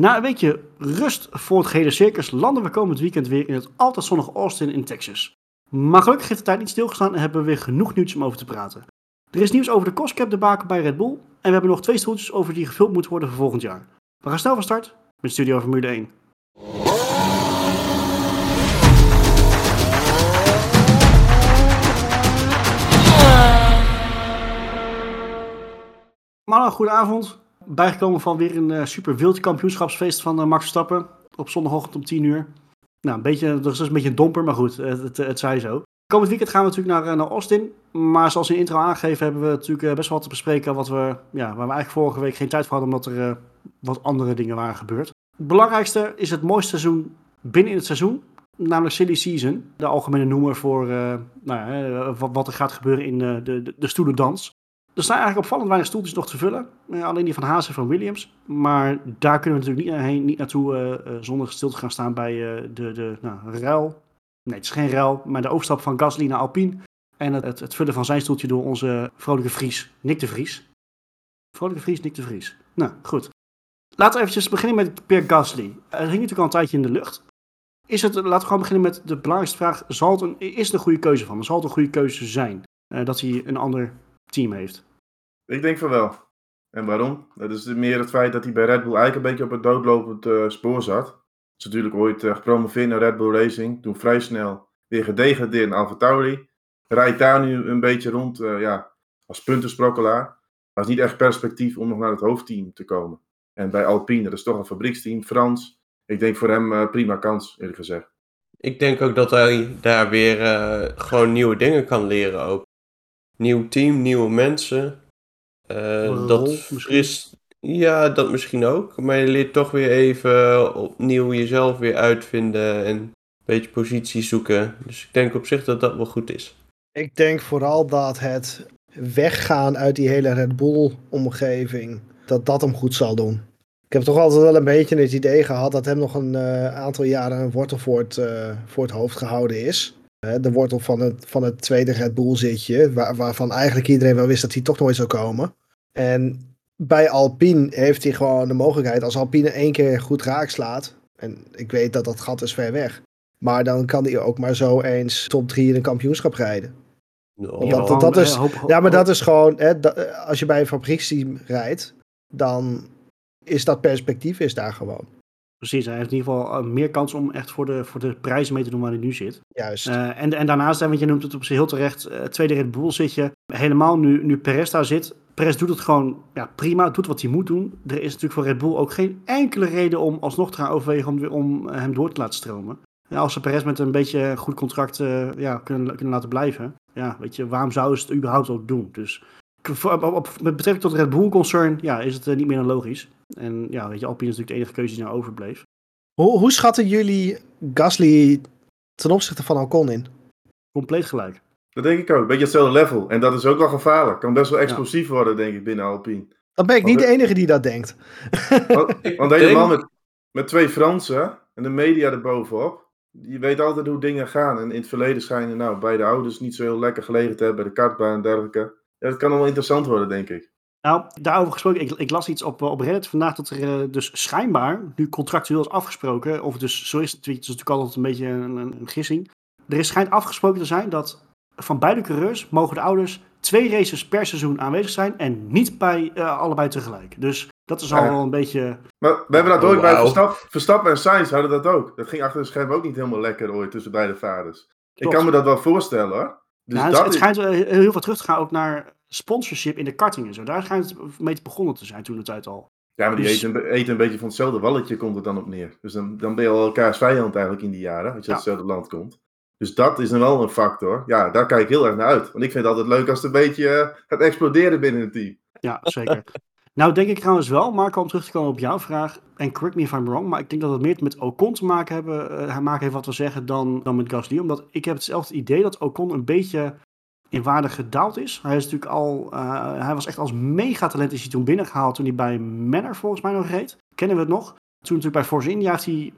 Na een weekje rust voor het gehele circus landen we komend weekend weer in het altijd zonnige Austin in Texas. Maar gelukkig heeft de tijd niet stilgestaan en hebben we weer genoeg nieuws om over te praten. Er is nieuws over de cost debakel bij Red Bull en we hebben nog twee stoeltjes over die gevuld moeten worden voor volgend jaar. We gaan snel van start met Studio Formule 1. Mannen, goedenavond. Bijgekomen van weer een uh, super wild kampioenschapsfeest van uh, Max Verstappen op zondagochtend om 10 uur. Nou, een beetje, dat is dus een beetje een domper, maar goed, het, het, zo. Komend weekend gaan we natuurlijk naar, naar Austin. Maar zoals in de intro aangegeven hebben we natuurlijk eh, best wel wat te bespreken wat we, ja, waar we eigenlijk vorige week geen tijd voor hadden, omdat er wat andere dingen waren gebeurd. Het belangrijkste is het mooiste seizoen binnen in het seizoen. Namelijk Silly Season. De algemene noemer voor nou, wat er gaat gebeuren in de, de, de stoelendans. Er staan eigenlijk opvallend weinig stoeltjes nog te vullen. Eh, alleen die van Haas en van Williams. Maar daar kunnen we natuurlijk niet, heen, niet naartoe uh, zonder stil te gaan staan bij de, de nou, ruil. Nee, het is geen ruil, maar de overstap van Gasly naar Alpine. En het, het, vullen van zijn stoeltje door onze vrolijke Vries, Nick de Vries. Vrolijke Vries, Nick de Vries. Nou, goed. Laten we eventjes beginnen met Pierre Gasly. Er hing natuurlijk al een tijdje in de lucht. Is het, laten we gewoon beginnen met de belangrijkste vraag. Zal het een, is het een goede keuze van Zal het een goede keuze zijn dat hij een ander team heeft? Ik denk van wel. En waarom? Dat is meer het feit dat hij bij Red Bull eigenlijk een beetje op het doodlopend uh, spoor zat. Hij is natuurlijk ooit uh, gepromoveerd naar Red Bull Racing. Toen vrij snel weer gedegradeerd in Alfa Tauri. Rijdt daar nu een beetje rond uh, ja, als puntensprokkelaar. Maar is niet echt perspectief om nog naar het hoofdteam te komen. En bij Alpine, dat is toch een fabrieksteam, Frans. Ik denk voor hem prima kans, eerlijk gezegd. Ik denk ook dat hij daar weer gewoon nieuwe dingen kan leren ook. Nieuw team, nieuwe mensen. Uh, dat fris. Ja, dat misschien ook. Maar je leert toch weer even opnieuw jezelf weer uitvinden en een beetje positie zoeken. Dus ik denk op zich dat dat wel goed is. Ik denk vooral dat het weggaan uit die hele Red Bull-omgeving, dat dat hem goed zal doen. Ik heb toch altijd wel een beetje het idee gehad dat hem nog een uh, aantal jaren een wortel voor het, uh, voor het hoofd gehouden is. De wortel van het, van het tweede Red Bull zitje, waar, waarvan eigenlijk iedereen wel wist dat hij toch nooit zou komen. En bij Alpine heeft hij gewoon de mogelijkheid, als Alpine één keer goed raak slaat, en ik weet dat dat gat is ver weg, maar dan kan hij ook maar zo eens top 3 in een kampioenschap rijden. Oh, dat, dat, is, ja, maar dat is gewoon, hè, als je bij een fabrieksteam rijdt, dan is dat perspectief is daar gewoon. Precies, hij heeft in ieder geval eh, meer kans om echt voor de, voor de prijzen mee te doen waar hij nu zit. Juist. Uh, en, en daarnaast, want je noemt het op zich heel terecht, uh, tweede Red Bull zit je. Helemaal nu, nu Perez daar zit. Perez doet het gewoon ja, prima, doet wat hij moet doen. Er is natuurlijk voor Red Bull ook geen enkele reden om alsnog te gaan overwegen om, om hem door te laten stromen. Ja, als ze Perez met een beetje goed contract ja, kunnen, kunnen laten blijven, ja, weet je, waarom zouden ze het überhaupt ook doen? Dus met betrekking tot Red Bull concern, ja, is het niet meer dan logisch. En ja, weet je, Alpine is natuurlijk de enige keuze die nou overbleef. Hoe, hoe schatten jullie Gasly ten opzichte van Ocon in? Compleet gelijk. Dat denk ik ook. Beetje hetzelfde level. En dat is ook wel gevaarlijk. Kan best wel explosief worden, denk ik, binnen Alpine. Dan ben ik niet de enige die dat denkt. Want, want helemaal met, met twee Fransen en de media erbovenop. Je weet altijd hoe dingen gaan. En in het verleden schijnen nou, beide ouders niet zo heel lekker gelegen te hebben bij de kartbaan en dergelijke. Ja, dat kan wel interessant worden, denk ik. Nou, daarover gesproken, ik, ik las iets op, op Reddit vandaag dat er uh, dus schijnbaar nu contractueel is afgesproken, of dus zo is het, het is natuurlijk altijd een beetje een, een, gissing. Er is schijnt afgesproken te zijn dat van beide coureurs mogen de ouders twee races per seizoen aanwezig zijn en niet bij uh, allebei tegelijk. Dus dat is al wel een beetje... Maar we hebben dat ooit oh, bij Verstappen, Verstappen en Sainz hadden dat ook. Dat ging achter de scherm ook niet helemaal lekker ooit tussen beide vaders. Ik kan me dat wel voorstellen hoor. Dus nou, het, het schijnt heel veel terug te gaan ook naar sponsorship in de karting en zo. Daar schijnt het mee begonnen te zijn toen de tijd al. Ja, maar die dus... eten, eten, een beetje van hetzelfde walletje komt het dan op neer. Dus dan, dan ben je al elkaars vijand eigenlijk in die jaren, als je uit hetzelfde land komt. Dus dat is dan wel een factor. Ja, daar kijk ik heel erg naar uit. Want ik vind het altijd leuk als het een beetje uh, gaat exploderen binnen een team. Ja, zeker. Nou, denk ik trouwens wel, Marco, om terug te komen op jouw vraag. En correct me if I'm wrong, maar ik denk dat het meer met Ocon te maken, hebben, uh, maken heeft wat we zeggen dan, dan met Gasly. Omdat ik heb hetzelfde idee dat Ocon een beetje in waarde gedaald is. Hij is natuurlijk al, uh, hij was echt als megatalent is hij toen binnengehaald toen hij bij Manor volgens mij nog reed. Kennen we het nog? Toen natuurlijk bij Force India heeft hij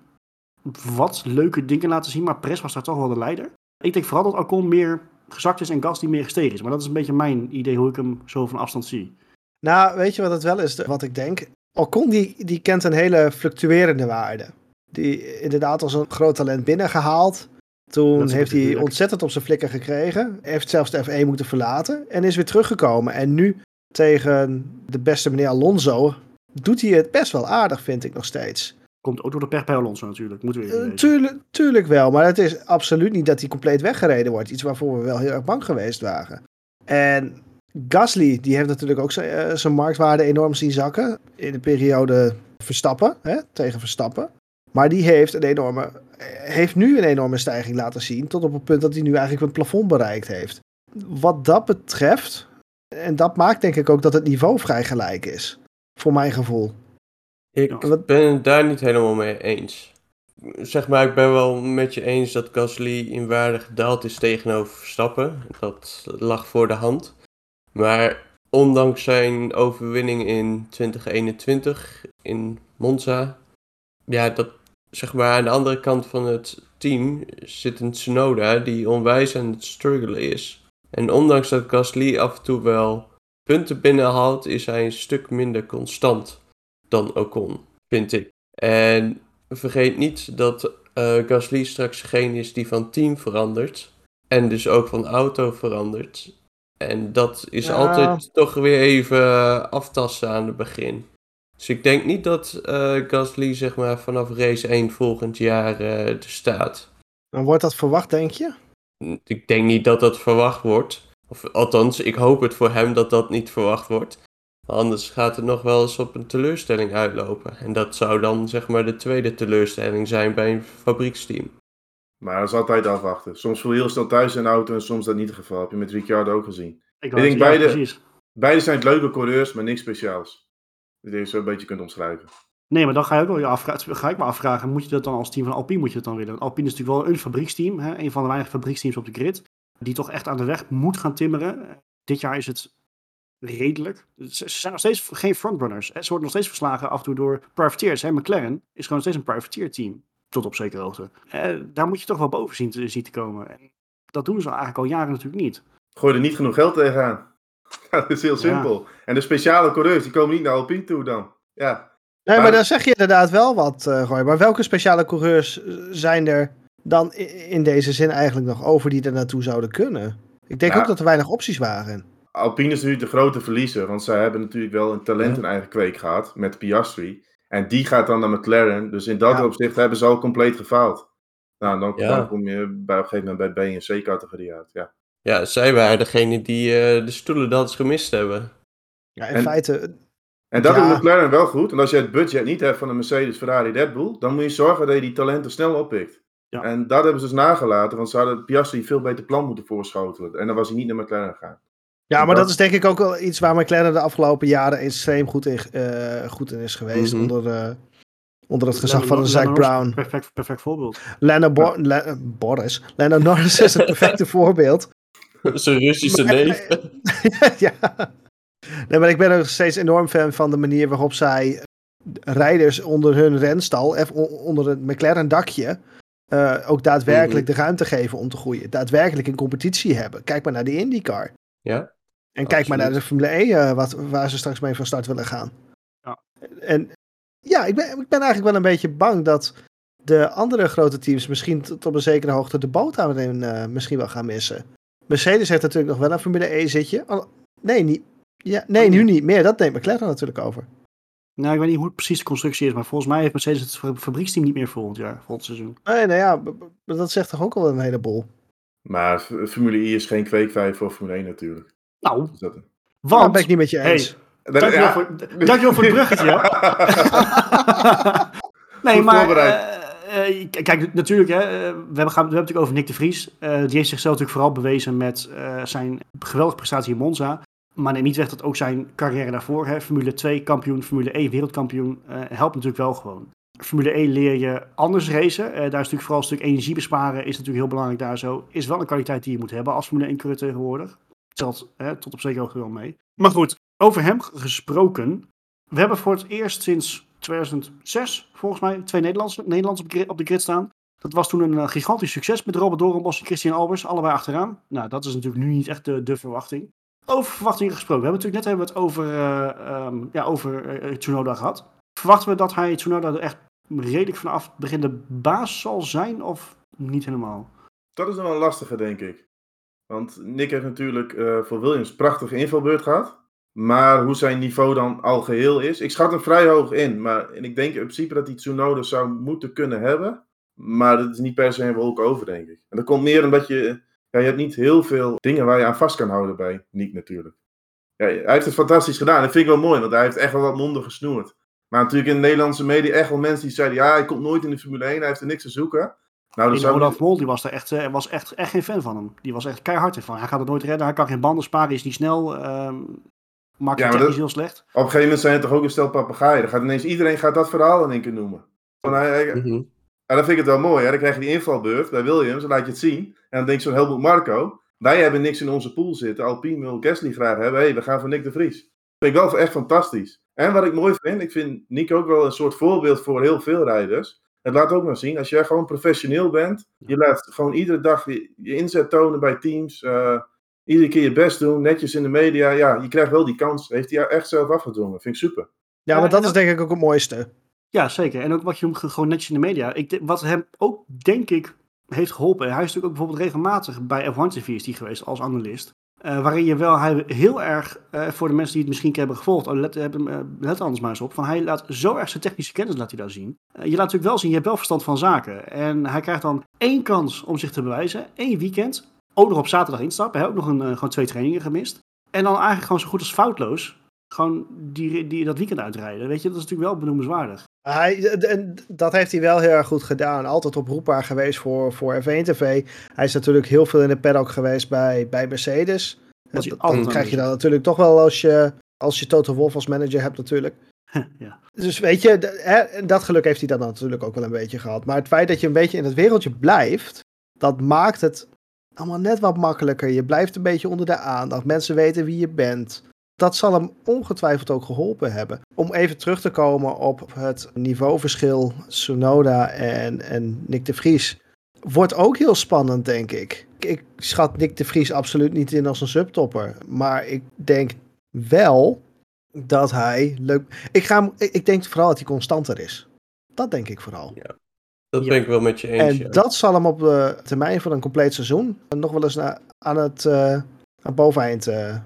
wat leuke dingen laten zien, maar Press was daar toch wel de leider. Ik denk vooral dat Ocon meer gezakt is en Gasly meer gestegen is. Maar dat is een beetje mijn idee hoe ik hem zo van afstand zie. Nou, weet je wat het wel is, wat ik denk? Ocon die, die kent een hele fluctuerende waarde. Die inderdaad als een groot talent binnengehaald. Toen heeft hij ontzettend op zijn flikker gekregen. Heeft zelfs de F1 moeten verlaten. En is weer teruggekomen. En nu tegen de beste meneer Alonso doet hij het best wel aardig, vind ik nog steeds. Komt ook door de pech bij Alonso natuurlijk, moeten we uh, tuurlijk, tuurlijk wel, maar het is absoluut niet dat hij compleet weggereden wordt. Iets waarvoor we wel heel erg bang geweest waren. En Gasly, die heeft natuurlijk ook zijn uh, marktwaarde enorm zien zakken in de periode Verstappen, hè, tegen Verstappen. Maar die heeft, een enorme, heeft nu een enorme stijging laten zien, tot op het punt dat hij nu eigenlijk een plafond bereikt heeft. Wat dat betreft, en dat maakt denk ik ook dat het niveau vrij gelijk is, voor mijn gevoel. Ik ben het daar niet helemaal mee eens. Zeg maar, ik ben wel met je eens dat Gasly in waarde gedaald is tegenover Verstappen. Dat lag voor de hand. Maar ondanks zijn overwinning in 2021 in Monza, ja, dat zeg maar aan de andere kant van het team zit een Tsunoda die onwijs aan het struggelen is. En ondanks dat Gasly af en toe wel punten binnenhaalt, is hij een stuk minder constant dan Ocon, vind ik. En vergeet niet dat uh, Gasly straks degene is die van team verandert. En dus ook van auto verandert. En dat is altijd toch weer even aftasten aan het begin. Dus ik denk niet dat uh, Gasly zeg maar vanaf race 1 volgend jaar uh, er staat. Dan wordt dat verwacht, denk je? Ik denk niet dat dat verwacht wordt. Of althans, ik hoop het voor hem dat dat niet verwacht wordt. Anders gaat het nog wel eens op een teleurstelling uitlopen. En dat zou dan zeg maar de tweede teleurstelling zijn bij een fabrieksteam. Maar dat is altijd afwachten. Soms voel je heel snel thuis in de auto en soms dat niet het geval. Heb je met Ricciardo ook gezien. Ik, denk beide, beide zijn leuke coureurs, maar niks speciaals. Dat je zo een beetje kunt omschrijven. Nee, maar dan ga, je ook wel je afvragen, ga ik me afvragen, moet je dat dan als team van Alpine moet je dat dan willen? Alpine is natuurlijk wel een fabrieksteam, hè? een van de weinige fabrieksteams op de grid, die toch echt aan de weg moet gaan timmeren. Dit jaar is het redelijk. Ze zijn nog steeds geen frontrunners. Ze worden nog steeds verslagen af en toe door privateers. Hè? McLaren is gewoon nog steeds een privateer team. Tot op zekere hoogte. Eh, daar moet je toch wel boven zien te, zien te komen. En dat doen ze eigenlijk al jaren natuurlijk niet. Gooi er niet genoeg geld tegenaan. dat is heel simpel. En de speciale coureurs, die komen niet naar Alpine toe dan. Ja. Nee, maar, dan zeg je inderdaad wel wat, uh, Gooi. Maar welke speciale coureurs zijn er dan in deze zin eigenlijk nog over die er naartoe zouden kunnen? Ik denk ook dat er weinig opties waren. Alpine is natuurlijk de grote verliezer, want zij hebben natuurlijk wel een talent in eigen kweek gehad met Piastri. En die gaat dan naar McLaren, dus in dat opzicht hebben ze al compleet gefaald. Nou, dan, dan, kom je bij, op een gegeven moment bij B en C-categorie uit, ja. Ja, zij waren degene die uh, de stoelendans gemist hebben. Ja, in feite... En dat ja. doet McLaren wel goed. En als je het budget niet hebt van een Mercedes, Ferrari, Red Bull, dan moet je zorgen dat je die talenten snel oppikt. Ja. En dat hebben ze dus nagelaten, want ze hadden Piastri veel beter plan moeten voorschotelen. En dan was hij niet naar McLaren gegaan. Ja, maar dat is denk ik ook wel iets waar McLaren de afgelopen jaren extreem goed in, uh, goed in is geweest. Mhm. onder, uh, onder het gezag van Zack Brown. Perfect, perfect voorbeeld. Lando Bo Le Boris. Lando Norris is het perfecte voorbeeld. Zijn Russische neef. ja. Nee, maar ik ben nog steeds enorm fan van de manier waarop zij rijders onder hun renstal, onder het McLaren dakje, uh, ook daadwerkelijk mhm. de ruimte geven om te groeien. Daadwerkelijk in competitie hebben. Kijk maar naar die IndyCar. Ja. En kijk maar naar de Formule E, uh, wat, waar ze straks mee van start willen gaan. Ja. En ja, ik ben, ik ben eigenlijk wel een beetje bang dat de andere grote teams misschien tot op een zekere hoogte de boot aan uh, misschien wel gaan missen. Mercedes heeft natuurlijk nog wel een Formule E zitje. Nee, niet, ja, nee, nu niet meer. Dat neemt McLaren natuurlijk over. Nou, ik weet niet hoe het precies de constructie is, maar volgens mij heeft Mercedes het fabrieksteam niet meer volgend jaar, volgend seizoen. Nee, nou ja, dat zegt toch ook al een heleboel. Maar Formule E is geen kweekvijf voor Formule 1 natuurlijk. Nou, dat... want... ben ik niet met je eens. Hey, dankjewel, ja. voor, dankjewel voor het bruggetje. nee, maar... Uh, uh, kijk, natuurlijk, hè, we, hebben, gaan, we hebben het natuurlijk over Nick de Vries. Uh, die heeft zichzelf natuurlijk vooral bewezen met zijn geweldige prestatie in Monza. Maar neem niet weg dat ook zijn carrière daarvoor, hè, Formule 2 kampioen, Formule E wereldkampioen, helpt natuurlijk wel gewoon. Formule 1 leer je anders racen. daar is natuurlijk vooral een stuk energie besparen, is natuurlijk heel belangrijk daar zo. Is wel een kwaliteit die je moet hebben als Formule 1 coureur tegenwoordig. Telt hè, tot op zekere hoogte wel mee. Maar goed, over hem gesproken. We hebben voor het eerst sinds 2006, volgens mij, twee Nederlanders, Nederlands op, de grid staan. Dat was toen een uh, gigantisch succes met Robert Dorenbos en Christian Albers, allebei achteraan. Nou, dat is natuurlijk nu niet echt de, de verwachting. Over verwachtingen gesproken. We hebben natuurlijk net hebben het over, uh, ja, over uh, Tsunoda gehad. Verwachten we dat hij Tsunoda er echt redelijk vanaf begin de baas zal zijn of niet helemaal? Dat is nog wel lastiger, denk ik. Want Nick heeft natuurlijk uh, voor Williams prachtige invalbeurt gehad. Maar hoe zijn niveau dan al geheel is. Ik schat hem vrij hoog in. Maar en ik denk in principe dat hij Tsunoda zou moeten kunnen hebben. Maar dat is niet per se een wolk over, denk ik. En dat komt meer omdat je... Ja, je hebt niet heel veel dingen waar je aan vast kan houden bij Nick natuurlijk. Ja, hij heeft het fantastisch gedaan. Dat vind ik wel mooi, want hij heeft echt wel wat monden gesnoerd. Maar natuurlijk in de Nederlandse media echt wel mensen die zeiden... Ja, hij komt nooit in de Formule 1, hij heeft er niks te zoeken. Nou, dus Olaf Mol die was er echt, uh, was echt, echt geen fan van hem. Die was echt keihard van. Hij gaat het nooit redden, hij kan geen banden sparen, is niet snel. Uh, maakt het heel slecht. Op een gegeven moment zijn het toch ook een stel papegaaien. Dan gaat ineens iedereen gaat dat verhaal in één keer noemen. Van, hij, hij, mm -hmm. En dan vind ik het wel mooi. Hè? Dan krijg je die invalbeurt bij Williams, dan laat je het zien. En dan denkt zo'n Helmut Marco, wij hebben niks in onze pool zitten. Alpine wil Gasly graag hebben. hey, we gaan voor Nick de Vries. Dat vind ik wel echt fantastisch. En wat ik mooi vind, ik vind Nick ook wel een soort voorbeeld voor heel veel rijders. Het laat ook maar zien, als jij gewoon professioneel bent, je laat gewoon iedere dag je, inzet tonen bij teams, uh, iedere keer je best doen, netjes in de media, ja, je krijgt wel die kans. Heeft hij echt zelf afgedwongen, vind ik super. Ja, maar dat is denk ik ook het mooiste. Ja, zeker. En ook wat je hem gewoon netjes in de media. Ik, wat hem ook, denk ik, heeft geholpen. Hij is natuurlijk ook bijvoorbeeld regelmatig bij F1 TV is die geweest als analist. Uh, waarin je wel hij heel erg, uh, voor de mensen die het misschien hebben gevolgd, oh, let, hebben, uh, let anders maar eens op, van hij laat zo erg zijn technische kennis laat hij daar zien. je laat natuurlijk wel zien, je hebt wel verstand van zaken. En hij krijgt dan één kans om zich te bewijzen, één weekend, ook nog op zaterdag instappen, hij heeft ook nog een, gewoon twee trainingen gemist. En dan eigenlijk gewoon zo goed als foutloos, gewoon die, die, dat weekend uitrijden. Weet je, dat is natuurlijk wel benoemenswaardig. Hij, dat heeft hij wel heel erg goed gedaan. Altijd oproepbaar geweest voor, voor F1 TV. Hij is natuurlijk heel veel in de paddock geweest bij, bij Mercedes. Dat, krijg je dan natuurlijk toch wel als je, als je Toto Wolff als manager hebt natuurlijk. ja. Dus weet je, hè, dat geluk heeft hij dan natuurlijk ook wel een beetje gehad. Maar het feit dat je een beetje in het wereldje blijft, dat maakt het allemaal net wat makkelijker. Je blijft een beetje onder de aandacht. Mensen weten wie je bent dat zal hem ongetwijfeld ook geholpen hebben. Om even terug te komen op het niveauverschil Sonoda en, en Nick de Vries. Wordt ook heel spannend, denk ik. Ik schat Nick de Vries absoluut niet in als een subtopper. Maar ik denk wel dat hij leuk. Ik, ga, ik denk vooral dat hij constanter is. Dat denk ik vooral. Ja, dat ben ik wel met je eens. En dat zal hem op de termijn van een compleet seizoen nog wel eens aan het uh, aan boveneind uh,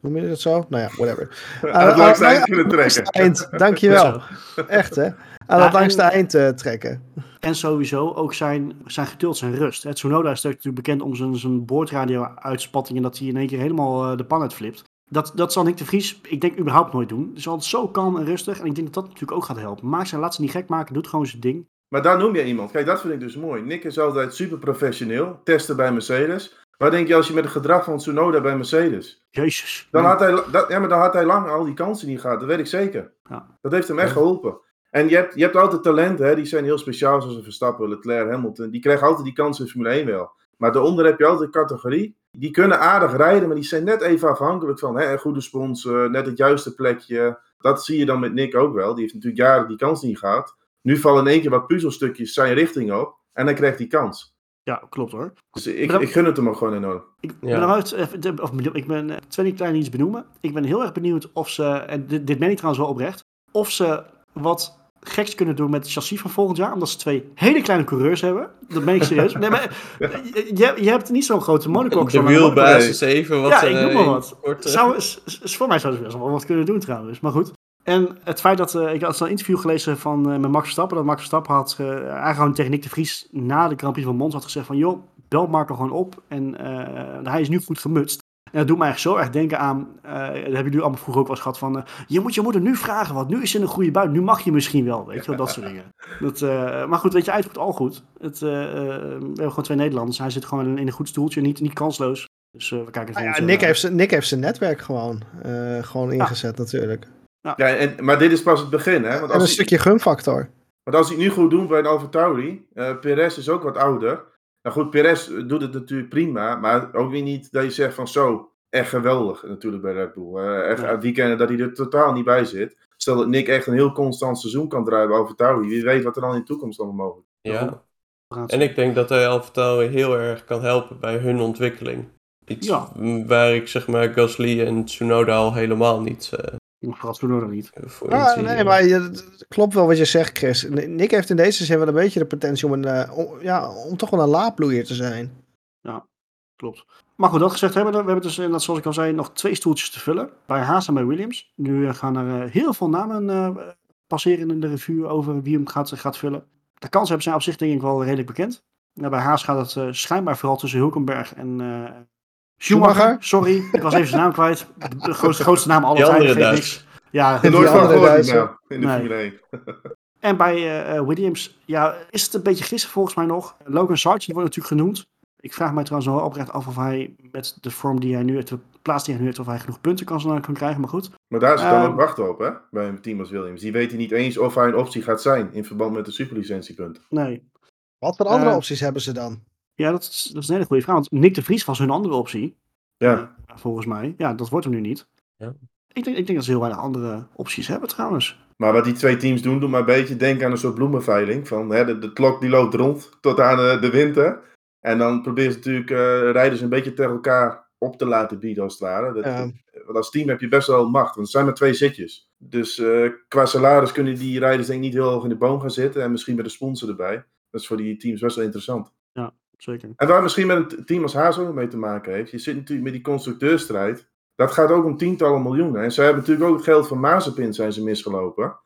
Noem je dat zo? Nou ja, whatever. Aan het langste eind kunnen trekken. Eind, dankjewel. Echt hè? Aan het langste eind uh, trekken. En sowieso ook zijn, zijn geduld, zijn rust. Het Sonoda is natuurlijk bekend om zijn, zijn boordradio-uitspatting en dat hij in één keer helemaal uh, de pan uitflipt. Dat, dat zal Nick de Vries, ik denk, überhaupt nooit doen. Dus altijd zo kalm en rustig. En ik denk dat dat natuurlijk ook gaat helpen. Maak zijn, laat ze niet gek maken, doet gewoon zijn ding. Maar daar noem je iemand. Kijk, dat vind ik dus mooi. Nick is altijd super professioneel. Testen bij Mercedes. Waar denk je als je met het gedrag van Tsunoda bij Mercedes? Jezus. Dan had hij, dat, ja, maar dan had hij lang al die kansen niet gehad. Dat weet ik zeker. Ja. Dat heeft hem echt geholpen. En je hebt, je hebt altijd talenten, hè, die zijn heel speciaal, zoals Verstappen, Leclerc, Hamilton. Die krijgen altijd die kansen in Formule 1 wel. Maar daaronder heb je altijd een categorie. Die kunnen aardig rijden, maar die zijn net even afhankelijk van hè, een goede sponsor, net het juiste plekje. Dat zie je dan met Nick ook wel. Die heeft natuurlijk jaren die kans niet gehad. Nu vallen in één keer wat puzzelstukjes zijn richting op. En dan krijgt hij kans. Ja, klopt hoor. Dus ik, ik gun het hem ook gewoon enorm. Ik ben, eruit, of, ik ben twee klein iets benoemen. Ik ben heel erg benieuwd of ze, en dit, dit meen ik trouwens wel oprecht, of ze wat geks kunnen doen met het chassis van volgend jaar. Omdat ze twee hele kleine coureurs hebben. Dat ben ik serieus. Nee, maar, je, je hebt niet zo'n grote monocoque. De even wat. Ja, ik noem maar wat. Zou, voor mij zouden ze best wel wat kunnen doen trouwens. Maar goed. En het feit dat, uh, ik had een interview gelezen van, uh, met Max Verstappen, dat Max Verstappen had uh, eigenlijk gewoon tegen Nick de Vries na de Grand Prix van Mons had gezegd van, joh, bel Marco gewoon op en hij is nu goed gemutst. En dat doet me eigenlijk zo erg denken aan, dat hebben jullie allemaal vroeger ook wel eens gehad van, je moet je moeder nu vragen, want nu is ze een goede buit, nu mag je misschien wel, weet je wel, dat soort dingen. Dat, maar goed, weet je, uitvoert al goed. Het, we hebben gewoon twee Nederlanders, hij zit gewoon in een goed stoeltje, niet, niet kansloos. Dus we kijken ah, ja, Nick, heeft, Nick heeft zijn netwerk gewoon, gewoon ingezet natuurlijk. Ja. ja en, maar dit is pas het begin, hè? Want als en een stukje gunfactor. Want als hij het nu goed doet bij een AlphaTauri, uh, Perez is ook wat ouder. Nou goed, Perez doet het natuurlijk prima, maar ook weer niet dat je zegt van zo, echt geweldig natuurlijk bij Red Bull. Uh, echt uit weekenden dat hij er totaal niet bij zit. Stel dat Nick echt een heel constant seizoen kan draaien bij AlphaTauri, wie weet wat er dan in de toekomst allemaal mogelijk is. Ja, en ik denk dat hij AlphaTauri heel erg kan helpen bij hun ontwikkeling. Iets Ja. waar ik zeg maar Gasly en Tsunoda al helemaal niet eh, Tsunoda niet. Ah, nee, maar je, het klopt wel wat je zegt, Chris. Nick heeft in deze zin wel een beetje de potentie om, een, eh, om, ja, om toch wel een laadbloeier te zijn. Klopt. Maar goed, dat gezegd hebben we, we hebben dus inderdaad, zoals ik al zei, nog twee stoeltjes te vullen. Bij Haas en bij Williams. Nu eh, gaan er eh, heel veel namen eh, passeren in de review over wie hem gaat, gaat vullen. De kansen hebben zijn op zich denk ik wel redelijk bekend. Nou, bij Haas gaat het eh, schijnbaar vooral tussen Hulkenberg en eh Schumacher. Sorry, ik was even zijn naam kwijt. De grootste, grootste naam aller tijden. Ja, Nooit van gehoord naam in de Nee. Formule 1. En bij eh, eh, Williams, ja, is het een beetje gissen volgens mij nog. Logan Sargent wordt natuurlijk genoemd. Ik vraag mij trouwens wel oprecht af of hij met de vorm die hij nu heeft, de plaats die hij nu heeft, of hij genoeg punten kan, kan krijgen. Maar goed, Maar daar is het dan Ehm. ook wachten op, hè? Bij een team als Williams. Die weten niet eens of hij een optie gaat zijn in verband met de superlicentiepunten. nee. Wat voor andere Eh, opties hebben ze dan? Ja, dat is, dat is een hele goede vraag. Want Nick de Vries was hun andere optie, Ja, volgens mij. Ja, dat wordt hem nu niet. Ja. Ik, denk, ik denk dat ze heel weinig andere opties hebben trouwens. maar wat die twee teams doen, doet maar een beetje denken aan een soort bloemenveiling. Van, hè, de, de klok die loopt rond tot aan eh, de winter. En dan proberen ze natuurlijk eh, rijders een beetje tegen elkaar op te laten bieden, als het ware. Dat, Ja. Want als team heb je best wel macht, want het zijn maar twee zitjes. Dus eh, qua salaris kunnen die rijders denk ik niet heel hoog in de boom gaan zitten. En misschien met een sponsor erbij. Dat is voor die teams best wel interessant. Zeker. En waar misschien met een team als Haas ook mee te maken heeft. Je zit natuurlijk met die constructeurstrijd. Dat gaat ook om tientallen miljoenen. En zij hebben natuurlijk ook het geld van Mazepin zijn ze misgelopen.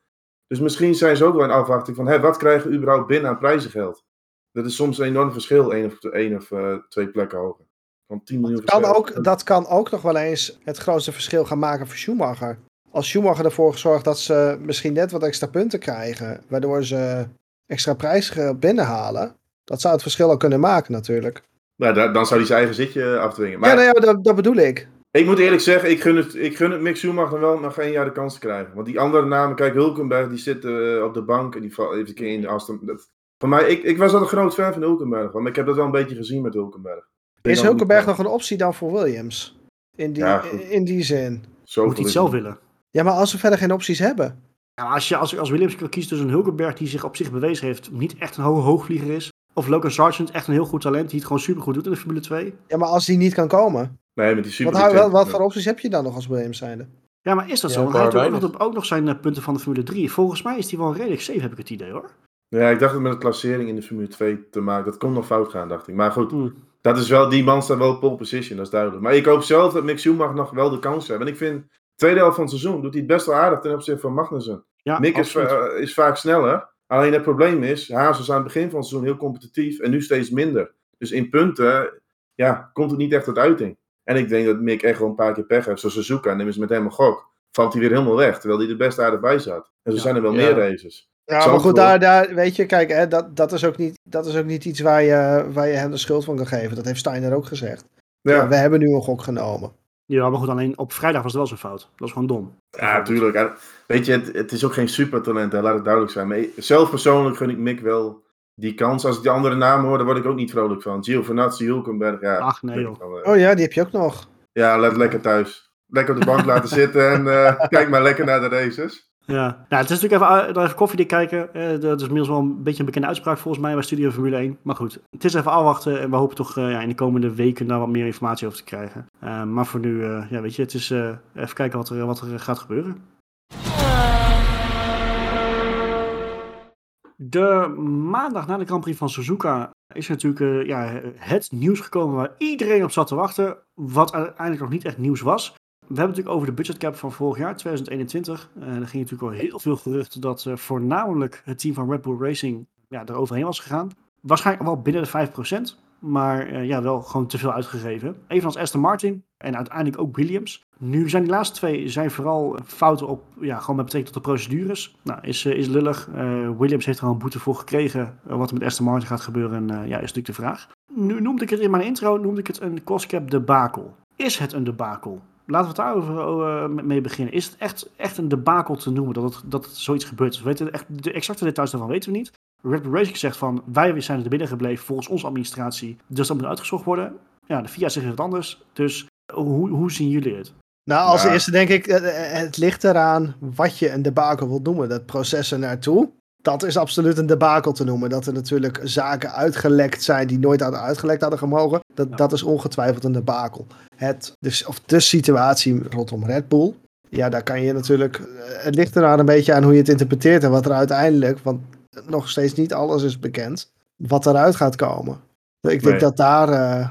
Dus misschien zijn ze ook wel in afwachting van... Hé, wat krijgen we überhaupt binnen aan prijzengeld? Dat is soms een enorm verschil. één of, één of eh, twee plekken hoger. Van 10 miljoen Kan verschil. ook, dat kan ook nog wel eens het grootste verschil gaan maken voor Schumacher. Als Schumacher ervoor zorgt dat ze misschien net wat extra punten krijgen, waardoor ze extra prijs binnenhalen, dat zou het verschil al kunnen maken natuurlijk. Nou, da- dan zou hij zijn eigen zitje afdwingen. Maar ja, nou ja, dat, dat bedoel ik. ik moet eerlijk zeggen, ik gun het, ik gun het Mick Schumacher wel nog één jaar de kans te krijgen. Want die andere namen, kijk, Hulkenberg, die zit eh, op de bank en die valt even een keer in de Aston. Dat, voor mij, ik, ik was al een groot fan van Hulkenberg, maar ik heb dat wel een beetje gezien met Hulkenberg. Is Hulkenberg nog een optie dan voor Williams? In die, Ja, in die zin. Moet hij het zelf willen. Ja, maar als ze verder geen opties hebben. Ja, als je als, als Williams kan kiezen tussen een Hulkenberg die zich op zich bewezen heeft, niet echt een ho hoogvlieger is. Of Logan Sargent, echt een heel goed talent, die het gewoon supergoed doet in de Formule 2. Ja, maar als die niet kan komen. Nee, met die super Wat, hou- wat, wat voor opties heb je dan nog als Williams zijnde? Ja, maar is dat Ja, zo? Want hij heeft ook nog, ook nog zijn eh, punten van de Formule 3. Volgens mij is die wel redelijk safe, heb ik het idee hoor. Ja, ik dacht dat met de klassering in de Formule 2 te maken. Dat kon nog fout gaan, dacht ik. Maar goed, Hmm. dat is wel, die man staat wel op pole position, dat is duidelijk. Maar ik hoop zelf dat Mick Schumacher nog wel de kans heeft. En ik vind, tweede helft van het seizoen doet hij het best wel aardig ten opzichte van Magnussen. Ja, Mick is, absoluut. va- is vaak sneller. Alleen het probleem is, was aan het begin van het seizoen heel competitief en nu steeds minder. Dus in punten, ja, komt het niet echt tot uiting. En ik denk dat Mick echt wel een paar keer pech heeft. Zoals Suzuka, neem eens met hem een gok. Valt hij weer helemaal weg, terwijl hij er best aardig bij zat. En zo Ja. zijn er wel Ja. meer races. Ja, maar goed, daar, daar, weet je, kijk, hè, dat, dat, is ook niet, dat is ook niet iets waar je, waar je hem de schuld van kan geven. Dat heeft Steiner ook gezegd. Ja, We hebben nu een gok genomen. Ja, maar goed, alleen op vrijdag was het wel zijn fout. Dat was gewoon dom. ja tuurlijk. En Weet je, het, het is ook geen supertalent, hè, laat het duidelijk zijn. Maar zelf persoonlijk gun ik Mick wel die kans. Als ik die andere namen hoor, dan word ik ook niet vrolijk van. Giovinazzi, Hulkenberg, ja. Ach nee joh. wel, eh. Oh ja, die heb je ook nog. Ja, let lekker thuis. Lekker op de bank laten zitten en eh, kijk maar lekker naar de races. Ja, nou, het is natuurlijk even, uh, even koffiedik kijken. Eh, dat is inmiddels wel een beetje een bekende uitspraak volgens mij bij Studio Formule 1. Maar goed, het is even afwachten en we hopen toch eh, ja, in de komende weken daar wat meer informatie over te krijgen. Eh, maar voor nu, ja, weet je, het is even kijken wat er, wat er gaat gebeuren. De maandag na de Grand Prix van Suzuka is natuurlijk ja, het nieuws gekomen waar iedereen op zat te wachten. Wat uiteindelijk nog niet echt nieuws was. We hebben het natuurlijk over de budgetcap van vorig jaar, 2021. Uh, er ging natuurlijk al heel veel geruchten dat uh, voornamelijk het team van Red Bull Racing ja, er overheen was gegaan. Waarschijnlijk wel binnen de 5%, maar uh, ja, wel gewoon te veel uitgegeven. Evenals Aston Martin en uiteindelijk ook Williams. Nu zijn die laatste twee zijn vooral fouten op, ja, gewoon met betrekking tot de procedures. Nou, is, is lullig. Williams heeft er al een boete voor gekregen. wat er met Aston Martin gaat gebeuren, ja, is natuurlijk de vraag. Nu noemde ik het in mijn intro, noemde ik het een cost-cap debakel. Is het een debakel? Laten we het daarover uh, mee beginnen. Is het echt, echt een debakel te noemen dat, het, dat het zoiets gebeurt? We weten echt, de exacte details daarvan weten we niet. Red Bull Racing zegt van, wij zijn er binnen gebleven volgens onze administratie. Dus dat moet uitgezocht worden. Ja, de FIA zegt het anders. Dus hoe, hoe zien jullie het? Nou, als ja. eerste denk ik, het ligt eraan wat je een debakel wilt noemen. Dat proces er naartoe. Dat is absoluut een debakel te noemen. Dat er natuurlijk zaken uitgelekt zijn die nooit hadden uitgelekt hadden gemogen. Dat, dat is ongetwijfeld een debakel. Het, dus, of de situatie rondom Red Bull. Ja, daar kan je natuurlijk. eh, Het ligt er een beetje aan hoe je het interpreteert en wat er uiteindelijk. Want nog steeds niet alles is bekend. Wat eruit gaat komen. Ik denk Nee. dat daar. eh,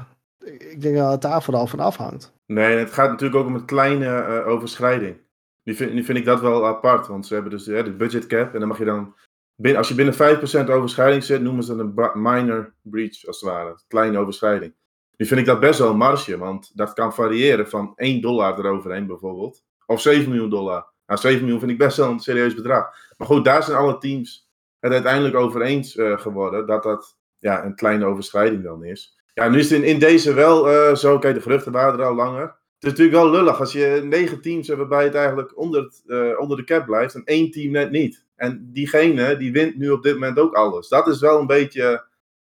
ik denk dat het daar vooral van afhangt. Nee, het gaat natuurlijk ook om een kleine eh, overschrijding. Nu vind, nu vind ik dat wel apart, want ze hebben dus de budget cap. En dan mag je dan, binnen, als je binnen 5% overschrijding zit, noemen ze dat een minor breach, als het ware. Kleine overschrijding. Nu vind ik dat best wel een marge, want dat kan variëren van 1 dollar eroverheen bijvoorbeeld. Of 7 miljoen dollar. Nou, 7 miljoen vind ik best wel een serieus bedrag. Maar goed, daar zijn alle teams het uiteindelijk over eens eh, geworden dat dat ja, een kleine overschrijding dan is. Ja, nu is het in, in deze wel eh, zo. Kijk, de geruchten waren er al langer. Het is natuurlijk wel lullig als je negen teams hebt waarbij het eigenlijk onder, het, eh, onder de cap blijft en één team net niet. En diegene die wint nu op dit moment ook alles. Dat is wel een beetje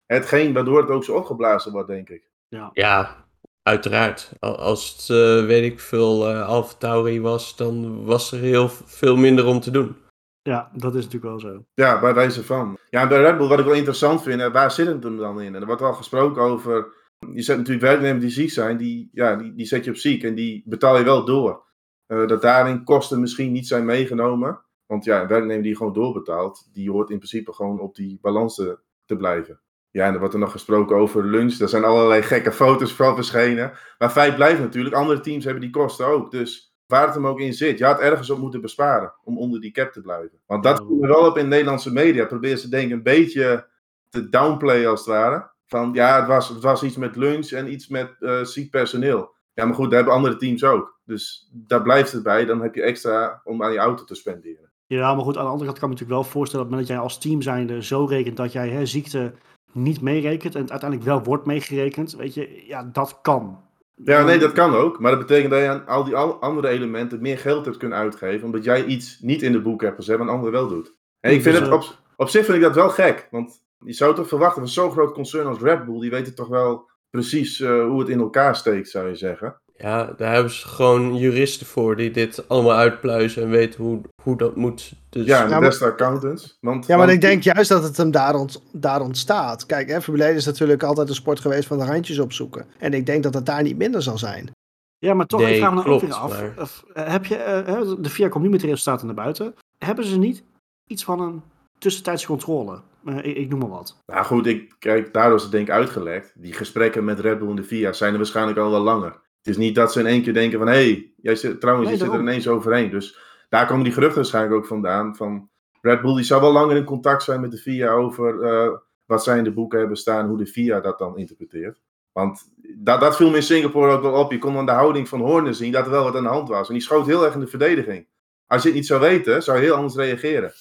hetgeen waardoor het ook zo opgeblazen wordt, denk ik. Ja, uiteraard. Al- Als het, eh, weet ik veel, eh Alpha Tauri was, dan was er heel veel minder om te doen. Ja, dat is natuurlijk wel zo. Ja, bij wijze van. Ja, en bij Red Bull, wat ik wel interessant vind, waar zit het hem dan in? En er wordt wel gesproken over. Je zet natuurlijk werknemers die ziek zijn, die, ja, die, die zet je op ziek en die betaal je wel door. Eh, dat daarin kosten misschien niet zijn meegenomen. Want ja, een werknemer die gewoon doorbetaalt, die hoort in principe gewoon op die balans te, te blijven. Ja, en er wordt er nog gesproken over lunch. Er zijn allerlei gekke foto's van verschenen. Maar feit blijft natuurlijk, andere teams hebben die kosten ook. Dus waar het hem ook in zit, je had ergens op moeten besparen om onder die cap te blijven. Want dat viel er wel op in Nederlandse media. Probeer ze denk ik een beetje te downplayen als het ware. Van ja, het was, het was iets met lunch en iets met eh, ziek personeel. Ja, maar goed, dat hebben andere teams ook. Dus daar blijft het bij. Dan heb je extra om aan je auto te spenderen. Ja, maar goed, aan de andere kant kan ik me natuurlijk wel voorstellen dat dat jij als team zijnde zo rekent dat jij hè, ziekte niet meerekent en het uiteindelijk wel wordt meegerekend, weet je, ja, dat kan. Ja, nee, dat kan ook. Maar dat betekent dat je aan al die andere elementen meer geld hebt kunnen uitgeven. Omdat jij iets niet in de boek hebt gezet, maar een ander wel doet. En ik vind Dus, het op, op zich vind ik dat wel gek. Want je zou toch verwachten van zo'n groot concern als Red Bull. Die weten toch wel precies eh, hoe het in elkaar steekt, zou je zeggen. Ja, daar hebben ze gewoon juristen voor die dit allemaal uitpluizen en weten hoe, hoe dat moet. Dus Ja, en de beste accountants. Want, Ja, maar want- ik denk juist dat het hem daar, ont, daar ontstaat. Kijk, hè, Formule 1 is natuurlijk altijd een sport geweest van de randjes opzoeken. En ik denk dat het daar niet minder zal zijn. Ja, maar toch, Nee, ik vraag me dan ook klopt, weer af. maar- of, eh, heb je, eh, hè, de VIA komt nu met de resultaten naar buiten. Hebben ze niet iets van een tussentijdse controle? Ik, ik noem maar wat. Nou goed, ik, kijk, daardoor is het denk ik uitgelekt. Die gesprekken met Red Bull en de FIA zijn er waarschijnlijk al wel langer. Het is niet dat ze in één keer denken van... Hé, hey, jij zit, trouwens, Nee, je zit er ineens overheen. Dus daar komen die geruchten waarschijnlijk ook vandaan. Van Red Bull die zou wel langer in contact zijn met de FIA over... eh, wat zij in de boeken hebben staan, hoe de FIA dat dan interpreteert. Want dat, dat viel me in Singapore ook wel op. Je kon aan de houding van Horner zien dat er wel wat aan de hand was. En die schoot heel erg in de verdediging. Als je het niet zou weten, zou je heel anders reageren.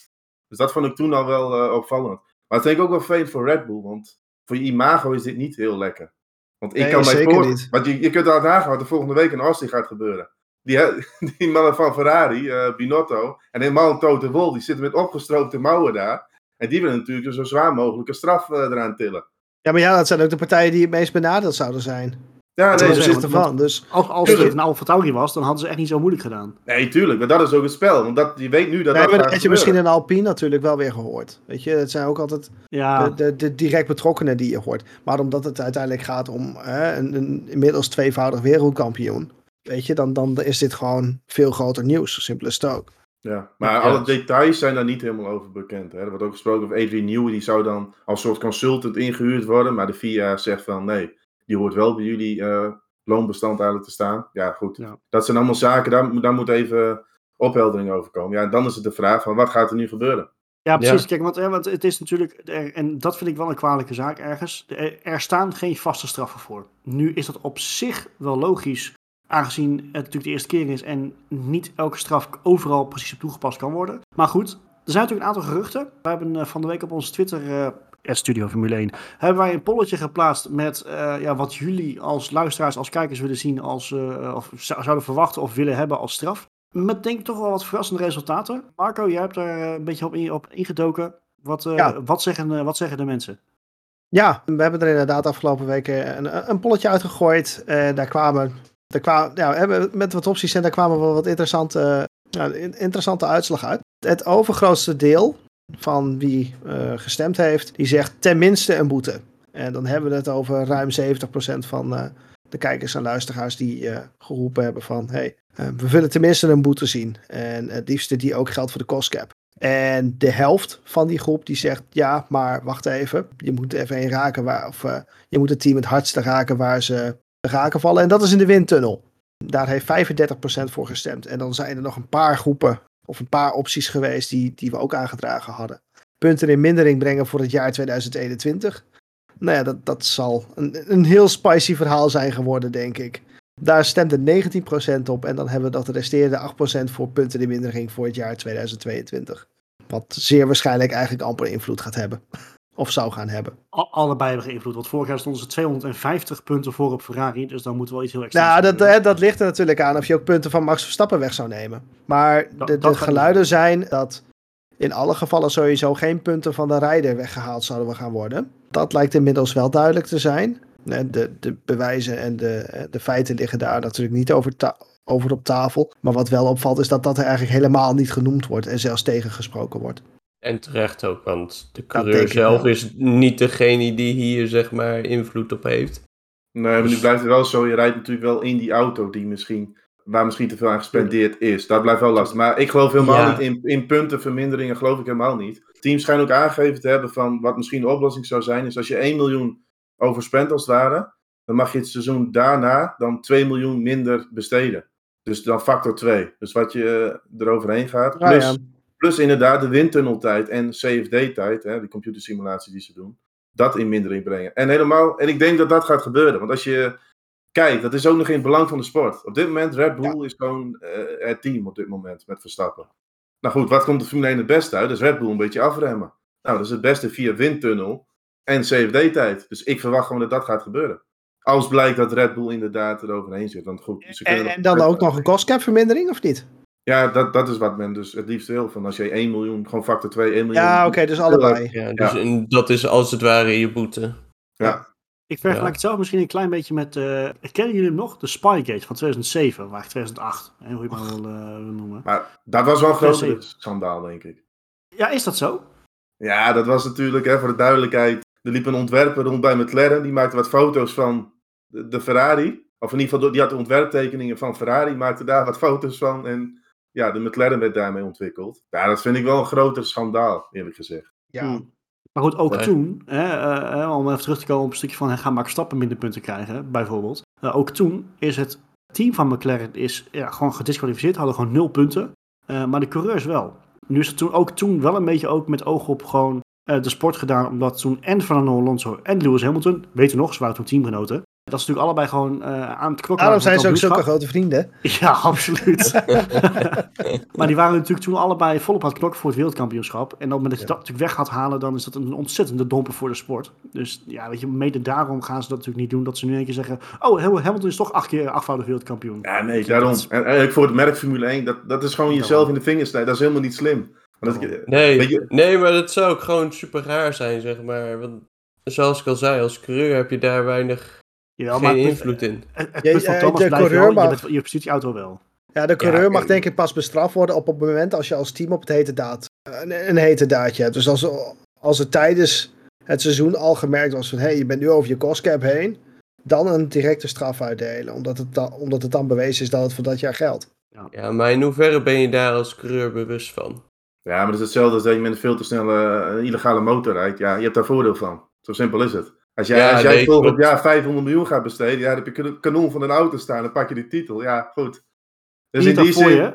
Dus dat vond ik toen al wel eh, opvallend. Maar dat vind ik ook wel vervelend voor Red Bull. Want voor je imago is dit niet heel lekker. Want ik Nee, kan mij zeker voor... niet. Want je, je kunt al nagaan wat er volgende week in Austin gaat gebeuren. Die, die mannen van Ferrari, eh, Binotto en helemaal Toto Wolff, die zitten met opgestroopte mouwen daar. En die willen natuurlijk een zo zwaar mogelijke straf eh, eraan tillen. Ja, maar ja, dat zijn ook de partijen die het meest benadeeld zouden zijn. Ja, nee, want- van. Dus Als, als Tuurlijk. het een Alfa Tauri was, dan hadden ze echt niet zo moeilijk gedaan. nee, tuurlijk. Maar dat is ook het spel. Want dat, je weet nu dat nee, dat maar gaat dat had je gebeuren. misschien in Alpine natuurlijk wel weer gehoord. Weet je, het zijn ook altijd Ja, de, de, de direct betrokkenen die je hoort. Maar omdat het uiteindelijk gaat om hè, een, een inmiddels tweevoudig wereldkampioen. Weet je, dan, dan is dit gewoon veel groter nieuws. Simpel is het ook. Ja, maar Ja. alle details zijn daar niet helemaal over bekend. Hè. Er wordt ook gesproken over Adrian Newey, die zou dan als soort consultant ingehuurd worden. Maar de FIA zegt van nee, die hoort wel bij jullie eh, loonbestand eigenlijk te staan. Ja, goed. Ja. Dat zijn allemaal zaken, daar, moet- daar moet even opheldering over komen. Ja, en dan is het de vraag van wat gaat er nu gebeuren? ja precies. Ja. Kijk, want, hè, want het is natuurlijk, en dat vind ik wel een kwalijke zaak ergens. Er, staan geen vaste straffen voor. Nu is dat op zich wel logisch, aangezien het natuurlijk de eerste keer is en niet elke straf overal precies op toegepast kan worden. Maar goed, er zijn natuurlijk een aantal geruchten. We hebben eh, van de week op onze Twitter, eh, Studio Formule 1, hebben wij een polletje geplaatst met eh, ja, wat jullie als luisteraars, als kijkers willen zien, als, eh, of zou- zouden verwachten of willen hebben als straf. Met denk ik toch wel wat verrassende resultaten. Marco, jij hebt daar eh, een beetje op, in, op ingedoken. Wat, eh, Ja. wat, zeggen, wat zeggen de mensen? Ja, we hebben er inderdaad afgelopen weken een, een polletje uitgegooid. Daar kwamen, daar kwamen ja, we hebben met wat opties en daar kwamen wel wat interessante, interessante uitslag uit. Het overgrootste deel van wie uh, gestemd heeft, die zegt tenminste een boete. En dan hebben we het over ruim 70% van uh, de kijkers en luisteraars die uh, geroepen hebben van hey, we willen tenminste een boete zien. En het liefste die ook geldt voor de cost cap. En de helft van die groep die zegt ja, maar wacht even. Je moet even raken waar, of je moet het team het hardste raken waar ze raken vallen. En dat is in de windtunnel. Daar heeft 35% voor gestemd. En dan zijn er nog een paar groepen of een paar opties geweest die, die we ook aangedragen hadden. Punten in mindering brengen voor het jaar 2021. Nou ja, dat, dat zal een, een heel spicy verhaal zijn geworden, denk ik. Daar stemde 19% op en dan hebben we dat de resterende 8% voor punten in mindering voor het jaar 2022. Wat zeer waarschijnlijk eigenlijk amper invloed gaat hebben. Of zou gaan hebben. Allebei hebben geïnvloed. Want vorig jaar stonden ze 250 punten voor op Ferrari. Dus dan moeten we wel iets heel extra. Nou, dat, dat ligt er natuurlijk aan of je ook punten van Max Verstappen weg zou nemen. Maar de, de geluiden zijn dat in alle gevallen sowieso geen punten van de rijder weggehaald zouden gaan worden. Dat lijkt inmiddels wel duidelijk te zijn. De, de bewijzen en de, de feiten liggen daar natuurlijk niet over, over op tafel. Maar wat wel opvalt is dat dat er eigenlijk helemaal niet genoemd wordt en zelfs tegengesproken wordt. En terecht ook, want de coureur zelf is niet degene die hier zeg maar invloed op heeft. Nee, maar nu dus- blijft het wel zo. Je rijdt natuurlijk wel in die auto die misschien, waar misschien te veel aan gespendeerd is. Dat blijft wel lastig. Maar ik geloof helemaal niet in, in puntenverminderingen, geloof ik helemaal niet. Teams schijnen ook aangegeven te hebben van wat misschien de oplossing zou zijn, is als je 1 miljoen overspent als het ware, dan mag je het seizoen daarna dan 2 miljoen minder besteden. Dus dan factor 2. Dus wat je uh, eroverheen gaat. Plus, Plus inderdaad de windtunneltijd en CFD-tijd, die computersimulatie die ze doen, dat in mindering brengen. En helemaal, en ik denk dat dat gaat gebeuren. Want als je kijkt, dat is ook nog in het belang van de sport. Op dit moment, Red Bull is gewoon uh, het team op dit moment met Verstappen. Nou goed, wat komt de Formule 1 het beste uit? Dus Red Bull een beetje afremmen. Nou, dat is het beste via windtunnel en CFD-tijd. Dus ik verwacht gewoon dat dat gaat gebeuren. Als blijkt dat Red Bull inderdaad eroverheen zit. Want goed, en, en dan ook nog een cost cap vermindering, of niet? Ja, dat, dat is wat men dus het liefst wil. Van als je 1 miljoen, gewoon factor 2, 1 miljoen. Ja, oké, dus allebei. Ja, dus ja. dat is als het ware je boete. Ja. Ik vergelijk ja. het zelf misschien een klein beetje met. Uh, kennen jullie hem nog? De Spygate van 2007, waar 2008. Hè, hoe je maar wil, uh, noemen. Maar dat was wel een groot schandaal, denk ik. Ja, is dat zo? Ja, dat was natuurlijk, hè, voor de duidelijkheid. Er liep een ontwerper rond bij McLaren. Die maakte wat foto's van de, de Ferrari. Of in ieder geval, die had de ontwerptekeningen van Ferrari. Maakte daar wat foto's van. En ja, de McLaren werd daarmee ontwikkeld. Ja, dat vind ik wel een groter schandaal, eerlijk gezegd. Ja. Hmm. Maar goed, ook toen, hè, uh, om even terug te komen op een stukje van gaan Max Stappen minder punten krijgen, bijvoorbeeld. Uh, ook toen is het team van McLaren is, ja, gewoon gedisqualificeerd, hadden gewoon nul punten. Uh, maar de coureurs wel. Nu is het toen, ook toen wel een beetje ook met oog op gewoon de sport gedaan, omdat toen en Fernando Alonso en Lewis Hamilton, weten nog, ze waren toen teamgenoten, dat is natuurlijk allebei gewoon uh, aan het klokken. Daarom zijn ze ook zulke grote vrienden. Ja, absoluut. maar die waren natuurlijk toen allebei volop aan het klokken voor het wereldkampioenschap. En op het moment dat je dat natuurlijk weg gaat halen, dan is dat een ontzettende domper voor de sport. Dus ja, weet je, mede daarom gaan ze dat natuurlijk niet doen. Dat ze nu een keer zeggen, oh, Hamilton is toch acht keer achtvoudig wereldkampioen. Ja, nee, daarom. En eigenlijk voor het merk Formule 1, dat, dat is gewoon jezelf in de vingers snijden. Dat is helemaal niet slim. Dat, nee, je... nee, maar dat zou ook gewoon super raar zijn, zeg maar. Want zoals ik al zei, als coureur heb je daar weinig Jawel, Geen invloed in. Het, het de coureur mag, je, je die auto wel. Ja, de coureur mag denk ik pas bestraft worden op het moment als je als team op het hete daad een, een hete daadje hebt. Dus als, als het tijdens het seizoen al gemerkt was van hé, hey, je bent nu over je costcap heen, dan een directe straf uitdelen. Omdat het, dan, omdat het dan bewezen is dat het voor dat jaar geldt. Ja. ja, maar in hoeverre ben je daar als coureur bewust van? Ja, maar het is hetzelfde als dat je met een veel te snelle uh, illegale motor rijdt. Ja, je hebt daar voordeel van. Zo simpel is het. Als jij, ja, als jij volgend jaar 500 miljoen gaat besteden, ja, dan heb je een kanon van een auto staan, dan pak je die titel. Ja, goed. Dus in die zin...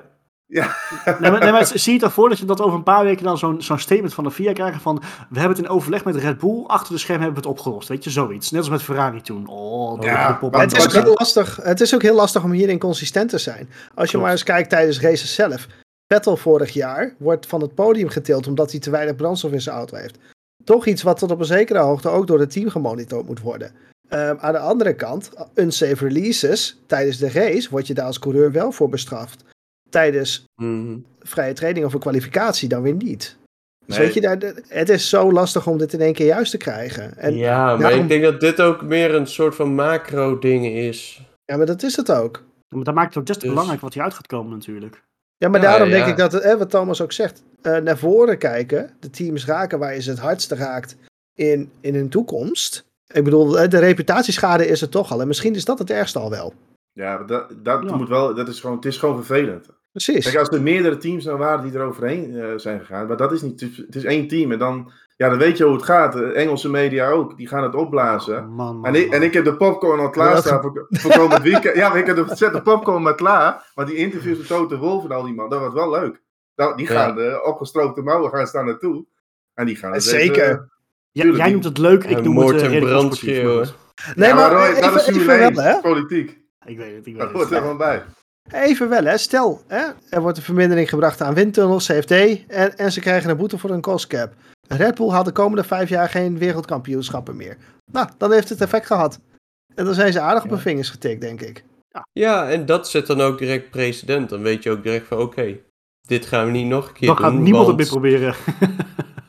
Ja. Nee, maar, nee, maar zie je het ervoor dat je dat over een paar weken dan zo'n zo'n statement van de FIA krijgt van we hebben het in overleg met Red Bull, achter de scherm hebben we het opgelost, weet je, zoiets. Net als met Ferrari toen. Oh, ja, het is, ook heel lastig, het is ook heel lastig om hierin consistent te zijn. Als je maar eens kijkt tijdens races zelf. Vettel vorig jaar wordt van het podium getild omdat hij te weinig brandstof in zijn auto heeft toch iets wat tot op een zekere hoogte ook door het team gemonitord moet worden. Um, aan de andere kant, unsafe releases tijdens de race word je daar als coureur wel voor bestraft. Tijdens mm. vrije training of een kwalificatie dan weer niet. Dus weet je, daar, het is zo lastig om dit in één keer juist te krijgen. En ja, maar ik denk dat dit ook meer een soort van macro-ding is. Ja, maar dat is het ook. Maar dat maakt het ook best dus... belangrijk wat hieruit gaat komen natuurlijk. Ja, maar Ja, daarom ja. denk ik dat, hè, wat Thomas ook zegt, eh, naar voren kijken, de teams raken waar je ze het hardste raakt in, in hun toekomst. Ik bedoel, hè, de reputatieschade is er toch al. En misschien is dat het ergste al wel. Ja, maar dat, dat Ja. moet wel, dat is gewoon, het is gewoon vervelend. Precies. Kijk, als er meerdere teams nou waren die er overheen eh, zijn gegaan, maar dat is niet, het is, het is één team en dan, ja, dan weet je hoe het gaat. De Engelse media ook, die gaan het opblazen. Oh, man, man, En ik, man. en ik heb de popcorn al klaarstaan voor, voor komend weekend. Ja, maar ik heb de, zet de popcorn maar klaar. Maar die interviews met Toto Wolf en al die man, dat was wel leuk. Nou, die Ja. gaan de opgestroopte mouwen gaan staan naartoe. En die gaan het Zeker. even- Ja, tuurlijk, jij die- noemt het leuk, ik noem het uh, redelijk maar goed. Nee, ja, maar, Roy, even, dat is even Formule wel, 1, hè? politiek. Ik weet het, ik weet Dat het. hoort er gewoon bij. Even wel, hè. Stel, hè, er wordt een vermindering gebracht aan windtunnels, CFD, en, en ze krijgen een boete voor een cost cap. Red Bull had de komende vijf jaar geen wereldkampioenschappen meer. Nou, dan heeft het effect gehad. En dan zijn ze aardig op hun vingers getikt, denk ik. Ja, en dat zet dan ook direct precedent. Dan weet je ook direct van oké, dit gaan we niet nog een keer Dan gaat doen. niemand het meer proberen.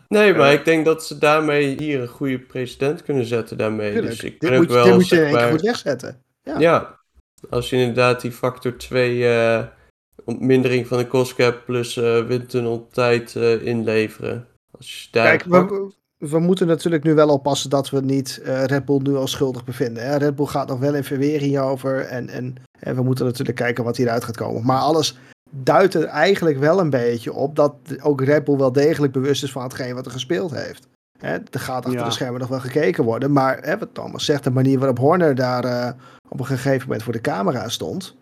Nee, maar Ja. ik denk dat ze daarmee hier een goede precedent kunnen zetten daarmee. Tuurlijk. Dus ik dit, moet, wel, dit moet je in maar- goed wegzetten. Ja. Ja, als je inderdaad die factor 2 eh ontmindering van de cost cap plus eh windtunneltijd eh inleveren. Als je daar Kijk, we, we moeten natuurlijk nu wel oppassen dat we niet eh, Red Bull nu als schuldig bevinden. Hè? Red Bull gaat nog wel in verwering hierover. En, en, en we moeten natuurlijk kijken wat hieruit gaat komen. Maar alles duidt er eigenlijk wel een beetje op dat ook Red Bull wel degelijk bewust is van hetgeen wat er gespeeld heeft. Hè, er gaat achter Ja. de schermen nog wel gekeken worden. Maar hè, wat Thomas zegt, de manier waarop Horner daar eh, op een gegeven moment voor de camera stond.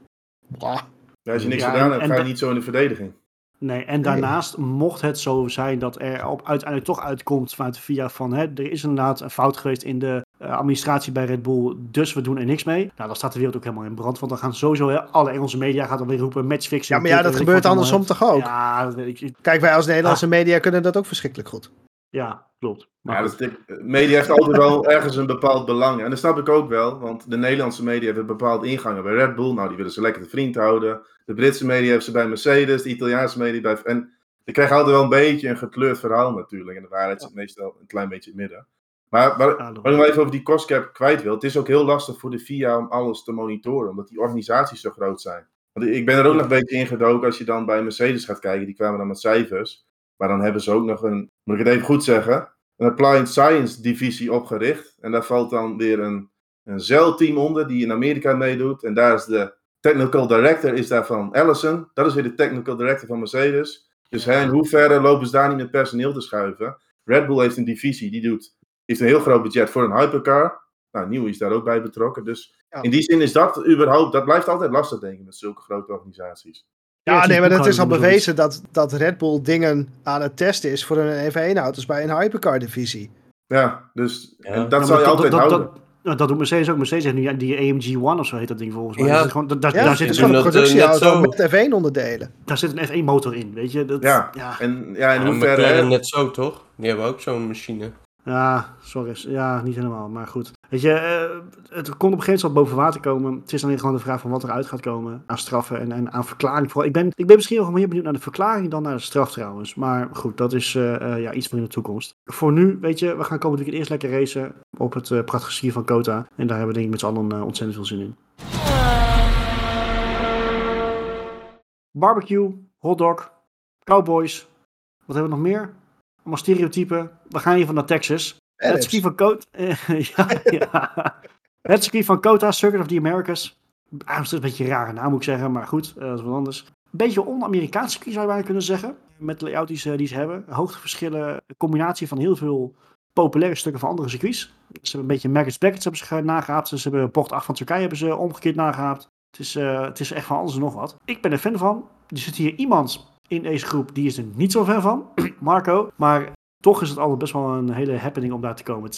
Bah, Ja, als je niks Ja, gedaan en- hebt, ga je niet zo in de verdediging. Nee, en daarnaast mocht het zo zijn dat er op, uiteindelijk toch uitkomt vanuit de VIA van hè, er is inderdaad een fout geweest in de eh, administratie bij Red Bull, dus we doen er niks mee. Nou, dan staat de wereld ook helemaal in brand, want dan gaan sowieso hè, alle Engelse media gaan dan weer roepen matchfixing. ja, maar ja, dat gebeurt andersom toch ook? Ja, ik- Kijk, wij als Nederlandse Ah. media kunnen dat ook verschrikkelijk goed. Ja, klopt. Maar Ja, goed. dat is dik- media heeft altijd wel ergens een bepaald belang. En dat snap ik ook wel, want de Nederlandse media hebben bepaalde ingangen bij Red Bull. Nou, die willen ze lekker te vriend houden. De Britse media hebben ze bij Mercedes, de Italiaanse media bij... En je krijgt altijd wel een beetje een gekleurd verhaal natuurlijk. En de waarheid zit meestal een klein beetje in het midden. Maar waar, ik nog even over die cost cap kwijt wil. Het is ook heel lastig voor de FIA om alles te monitoren, omdat die organisaties zo groot zijn. Want ik ben er ook nog een beetje ingedoken als je dan bij Mercedes gaat kijken. Die kwamen dan met cijfers. Maar dan hebben ze ook nog een, moet ik het even goed zeggen, een Applied Science divisie opgericht. En daar valt dan weer een, een zeilteam onder die in Amerika meedoet. En daar is de technical director is daarvan Allison. Dat is weer de technical director van Mercedes. Dus hè, in hoeverre lopen ze daar niet met personeel te schuiven? Red Bull heeft een divisie die doet, heeft een heel groot budget voor een hypercar. Nou, Nieuw is daar ook bij betrokken. Dus Ja. in die zin is dat überhaupt, dat blijft altijd lastig denk ik met zulke grote organisaties. Ja, nee, maar het is al bewezen dat, dat Red Bull dingen aan het testen is voor hun F1-auto's bij een hypercar-divisie. Ja, dus Ja. en dat Ja, maar zal je dat- altijd dat, houden. Dat, nou, dat doet Mercedes ook. Mercedes heeft nu ja, die AMG One of zo heet dat ding volgens mij. Ja. Dat is gewoon, da- da- Ja, daar, het zit gewoon een eh, productieauto zo. met F1-onderdelen. daar zit een F1 motor in, weet je. Dat, Ja. ja. En ja, in Ja, hoeverre... Hè, net zo, toch? Die hebben ook zo'n machine. Ja, sorry. Ja, niet helemaal, maar goed. Weet je, eh, het kon op een gegeven moment wel boven water komen. Het is alleen gewoon de vraag van wat eruit gaat komen aan straffen en, en aan verklaring. Vooral, ik, ben, ik ben misschien nog meer benieuwd naar de verklaring dan naar de straf trouwens. Maar goed, dat is eh, eh, ja, iets voor in de toekomst. Voor nu, weet je, we gaan komend weekend eerst lekker racen op het eh, prachtige van Kota. En daar hebben we denk ik met z'n allen ontzettend veel zin in. Barbecue, hotdog, cowboys. Wat hebben we nog meer? Allemaal stereotypen. We gaan even naar Texas. Het ski van Kota. ja, ja. Het ski van Kota, Circuit of the Americas. Ah, dat is een beetje een rare naam moet ik zeggen, maar goed, eh, dat is wat anders. Een beetje on-Amerikaans ski zou je bijna kunnen zeggen. Met de layout die ze, die ze hebben. Hoogteverschillen, combinatie van heel veel populaire stukken van andere circuits. Ze hebben een beetje Marcus Beckett hebben ze nagehaapt. Ze hebben bocht 8 van Turkije hebben ze omgekeerd nagehaapt. Het is, eh, het is echt van alles en nog wat. Ik ben er fan van. Er zit hier iemand in deze groep die is er niet zo fan van. Marco. Maar toch is het altijd best wel een hele happening om daar te komen.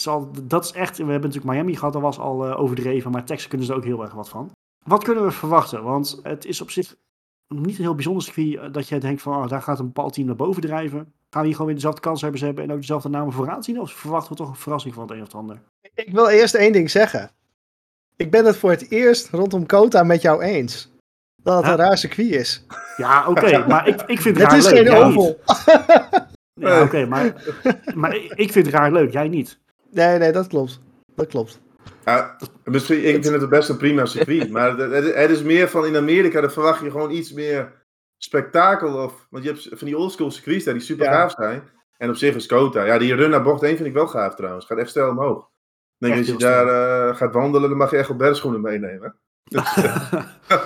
Dat is echt, we hebben natuurlijk Miami gehad, dat was al eh, overdreven, maar Texas kunnen ze ook heel erg wat van. Wat kunnen we verwachten? Want het is op zich niet een heel bijzonder circuit eh, dat je denkt van, oh, daar gaat een bepaald team naar boven drijven. Gaan we gewoon weer dezelfde kanshebbers hebben en ook dezelfde namen vooraan zien? Of verwachten we toch een verrassing van het een of het ander? Ik wil eerst één ding zeggen. Ik ben het voor het eerst rondom Kota met jou eens. Dat het Ja. een raar circuit is. Ja, oké, maar ik, ik vind het Het raar is leuk. geen oval. Ja, oké, maar, maar ik vind het raar leuk, jij niet. Nee, nee, dat klopt. Dat klopt. Ja, misschien, ik vind het best een prima circuit. maar het, het- het is meer van in Amerika, dan verwacht je gewoon iets meer spektakel of... Want je hebt van die oldschool circuits daar die super gaaf zijn. En op zich is Kota. Ja, die run naar bocht 1 vind ik wel gaaf trouwens. Gaat echt stijl omhoog. Ik denk, als je daar uh, gaat wandelen, dan mag je echt wel bergschoenen meenemen.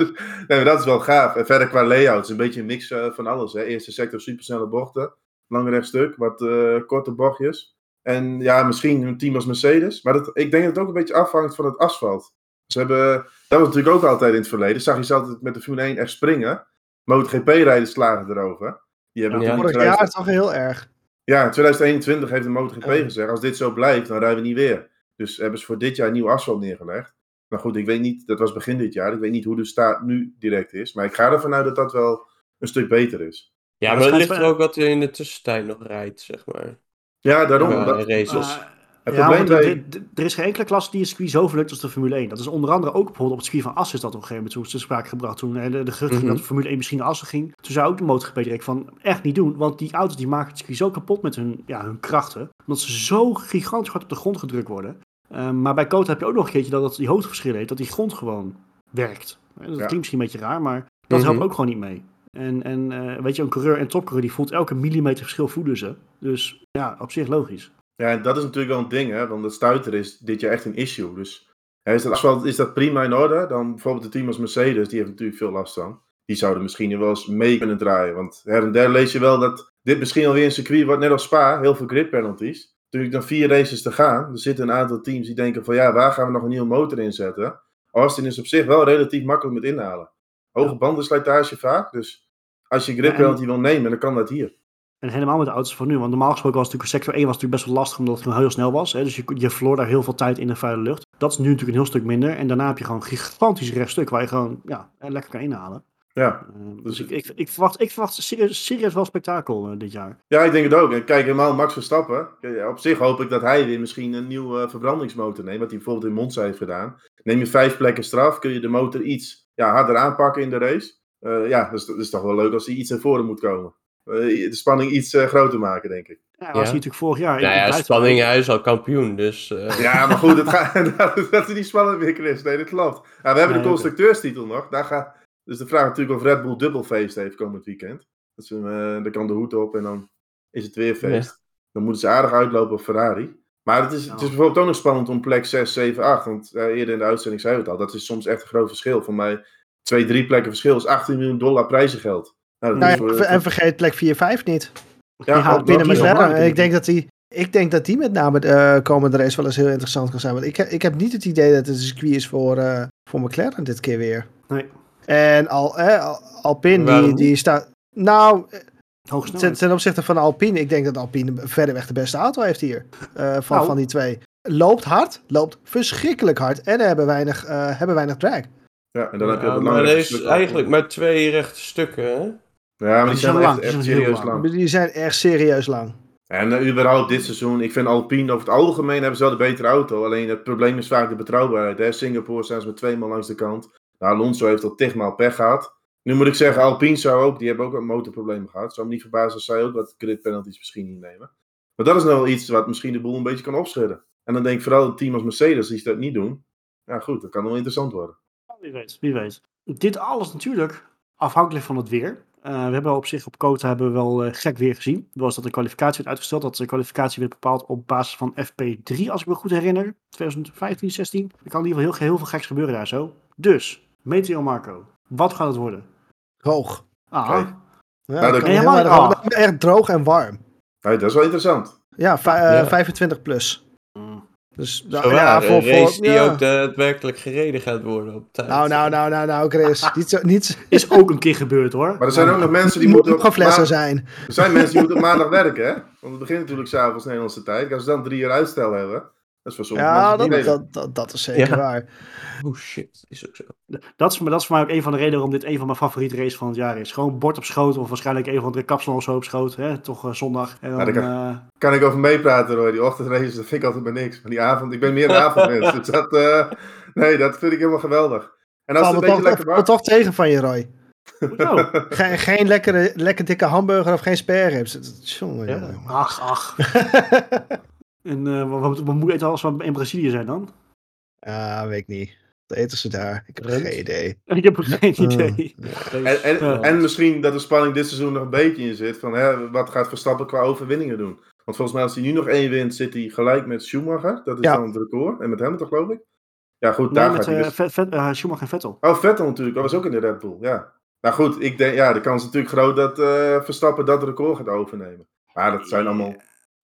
nee, maar dat is wel gaaf. En verder qua layout is een beetje een mix uh, van alles. Hè. Eerste sector supersnelle bochten. Lang rechtstuk, wat uh, korte bochtjes. En ja, misschien een team als Mercedes. Maar dat, ik denk dat het ook een beetje afhangt van het asfalt. Ze hebben, dat was natuurlijk ook altijd in het verleden. Zag je ze altijd met de Formule 1 echt springen. MotoGP-rijders slagen erover. Die hebben ja, vorig jaar toch heel erg. Ja, 2021 heeft de MotoGP gezegd, als dit zo blijft, dan rijden we niet weer. Dus hebben ze voor dit jaar nieuw asfalt neergelegd. Maar goed, ik weet niet, dat was begin dit jaar. Ik weet niet hoe de staat nu direct is. Maar ik ga ervan uit dat dat wel een stuk beter is. Ja, maar, het ligt er ook wat er in de tussentijd nog rijdt, zeg maar. Ja, daarom. Ja, dat, races. Het ja, probleem bij... er is geen enkele klasse die een circuit zo verlukt als de Formule 1. Dat is onder andere ook bijvoorbeeld op het circuit van Assen is dat op een gegeven moment toen te sprake gebracht. Toen de, de gerucht mm dat de Formule 1 misschien naar Assen ging. Toen zou ook de MotoGP direct van echt niet doen. Want die auto's die maken het circuit zo kapot met hun, ja, hun krachten. Omdat ze zo gigantisch hard op de grond gedrukt worden. Um, maar bij Kota heb je ook nog een keertje dat, dat die hoogteverschillen heeft. Dat die grond gewoon werkt. Dat klinkt misschien een beetje raar, maar dat helpt ook gewoon niet mee. En, en uh, weet je, een coureur en topcoureur die voelt elke millimeter verschil voelen ze. Dus ja, op zich logisch. Ja, en dat is natuurlijk wel een ding, hè, want het stuiter is dit jaar echt een issue. Dus hè, is, dat asfalt, is dat prima in orde? Dan bijvoorbeeld de team als Mercedes, die heeft natuurlijk veel last van. Die zouden misschien wel eens mee kunnen draaien. Want her en der lees je wel dat dit misschien alweer een circuit wordt, net als Spa, heel veel grid penalties. Natuurlijk dan vier races te gaan. Er zitten een aantal teams die denken van ja, waar gaan we nog een nieuwe motor inzetten? Austin is op zich wel relatief makkelijk met inhalen. Hoge bandenslijtage vaak, dus als je grip penalty wil nemen, dan kan dat hier. En helemaal met de auto's van nu. Want normaal gesproken was natuurlijk sector 1 was natuurlijk best wel lastig omdat het gewoon heel snel was. Hè? Dus je, je verloor daar heel veel tijd in de vuile lucht. Dat is nu natuurlijk een heel stuk minder. En daarna heb je gewoon een gigantisch rechtstuk waar je gewoon ja, lekker kan inhalen. Ja. Uh, dus ik, ik, ik, verwacht, ik verwacht serieus, serieus wel spektakel uh, dit jaar. Ja, ik denk het ook. En kijk, helemaal Max Verstappen. Op zich hoop ik dat hij weer misschien een nieuwe uh, verbrandingsmotor neemt. Wat hij bijvoorbeeld in Monza heeft gedaan. Neem je vijf plekken straf, kun je de motor iets ja, harder aanpakken in de race. ja, dat is, dat is toch wel leuk als hij iets naar voren moet komen. Eh, de spanning iets uh, groter maken, denk ik. Ja, was ja. natuurlijk vorig jaar. Nou ja, spanning, hij is al kampioen, dus... Uh... Ja, maar goed, het gaat, dat, is niet spannend meer, Chris. Nee, dat klopt. Ja, we hebben de constructeurstitel nog. Daar gaat, dus de vraag natuurlijk of Red Bull dubbelfeest heeft komend weekend. Dat ze, uh, dan kan de hoed op en dan is het weer feest. Dan moeten ze aardig uitlopen op Ferrari. Maar het is, het is bijvoorbeeld ook nog spannend om plek 6, 7, 8. Want eerder in de uitzending zei we het al. Dat is soms echt een groot verschil. Voor mij twee, drie plekken verschil is 18 miljoen dollar prijzengeld. Nou, nou en vergeet plek 4-5 niet. Ja, die haalt binnen McLaren. Ik denk dat die, ik denk dat die met name de uh, komende race wel eens heel interessant kan zijn. Want ik, ik heb niet het idee dat het een circuit is voor, uh, voor McLaren dit keer weer. Nee. En Al, eh, Alpine, die, die staat... Nou, ten, ten, opzichte van Alpine, ik denk dat Alpine verreweg de beste auto heeft hier. Uh, van, nou. van die twee. Loopt hard, loopt verschrikkelijk hard. En hebben weinig, uh, hebben weinig drag. Ja, en dan heb je ja, maar er is eigenlijk maar twee rechte stukken, hè? Ja, maar die, zijn, lang. Echt, serieus lang. Die zijn echt serieus lang. En uh, überhaupt dit seizoen, ik vind Alpine over het algemeen hebben ze wel de betere auto. Alleen het probleem is vaak de betrouwbaarheid. Hè? Singapore staan ze met twee man langs de kant. Nou, Alonso heeft al tigmaal pech gehad. Nu moet ik zeggen, Alpine zou ook, die hebben ook een motorprobleem gehad. Zou me niet verbazen als zij ook wat grid penalties misschien niet nemen. Maar dat is nou wel iets wat misschien de boel een beetje kan opschudden. En dan denk ik vooral het team als Mercedes, die dat niet doen. Ja goed, dat kan wel interessant worden. Wie weet, wie weet. Dit alles natuurlijk afhankelijk van het weer. Uh, we hebben op zich op Kota hebben we wel uh, gek weer gezien. Was dat de kwalificatie werd uitgesteld. Dat de kwalificatie werd bepaald op basis van FP3, als ik me goed herinner. 2015, 16. Er kan in ieder geval heel, heel veel geks gebeuren daar zo. Dus, Meteo Marco, wat gaat het worden? Droog. Ah. Okay. Ja, nou, dat helemaal ah. echt droog en warm. Nee, dat is wel interessant. Ja, uh, ja. 25 plus. Dus Zo ja, voor, een race die ook daadwerkelijk gereden gaat worden op tijd. Nou, nou, nou, nou, nou, Chris. niet zo, niet... Is ook een keer gebeurd hoor. Maar er zijn ook nog mensen die, moeten... Moet flessen zijn. Er zijn mensen die moeten op maandag werken, hè? Want het begint natuurlijk s'avonds Nederlandse tijd. Als ze dan drie uur uitstel hebben... Dat is voor sommige ja, dat, dat, dat, dat, is zeker waar. Oh shit, is ook zo. Dat is, dat is voor mij ook een van de redenen waarom dit een van mijn favoriete races van het jaar is. Gewoon bord op schoot of waarschijnlijk een van de kapsel of zo op schoot. Hè? Toch uh, zondag. En dan, ja, kan, uh... kan, ik over meepraten hoor. Die ochtendраces, dat vind ik altijd maar niks. Maar die avond, ik ben meer een avondmens. dus dat, uh, nee, dat vind ik helemaal geweldig. En als het een beetje toch, lekker warm... toch tegen van je, Roy. geen, geen lekkere, lekker dikke hamburger of geen spareribs. Jongen, ja. Ach, ach. en uh, wat, wat, wat moet je eten als we in Brazilië zijn dan? Ja, weet ik niet. Wat eten ze daar? Ik heb Rund? geen idee. Ik heb geen Hmm. idee. En, en, Ja. en misschien dat de spanning dit seizoen nog een beetje in zit. Van, hè, wat gaat Verstappen qua overwinningen doen? Want volgens mij als hij nu nog één wint, zit hij gelijk met Schumacher. Dat is Ja. dan het record. En met Hamilton geloof ik. Ja goed, Nee, daar met gaat hij eh, dus... Vet- Vet- eh, Schumacher en Vettel. Oh, Vettel natuurlijk. Dat was ook in de Red Bull, ja. Nou goed, ik denk, ja, de kans is natuurlijk groot dat eh, Verstappen dat record gaat overnemen. Maar dat zijn allemaal...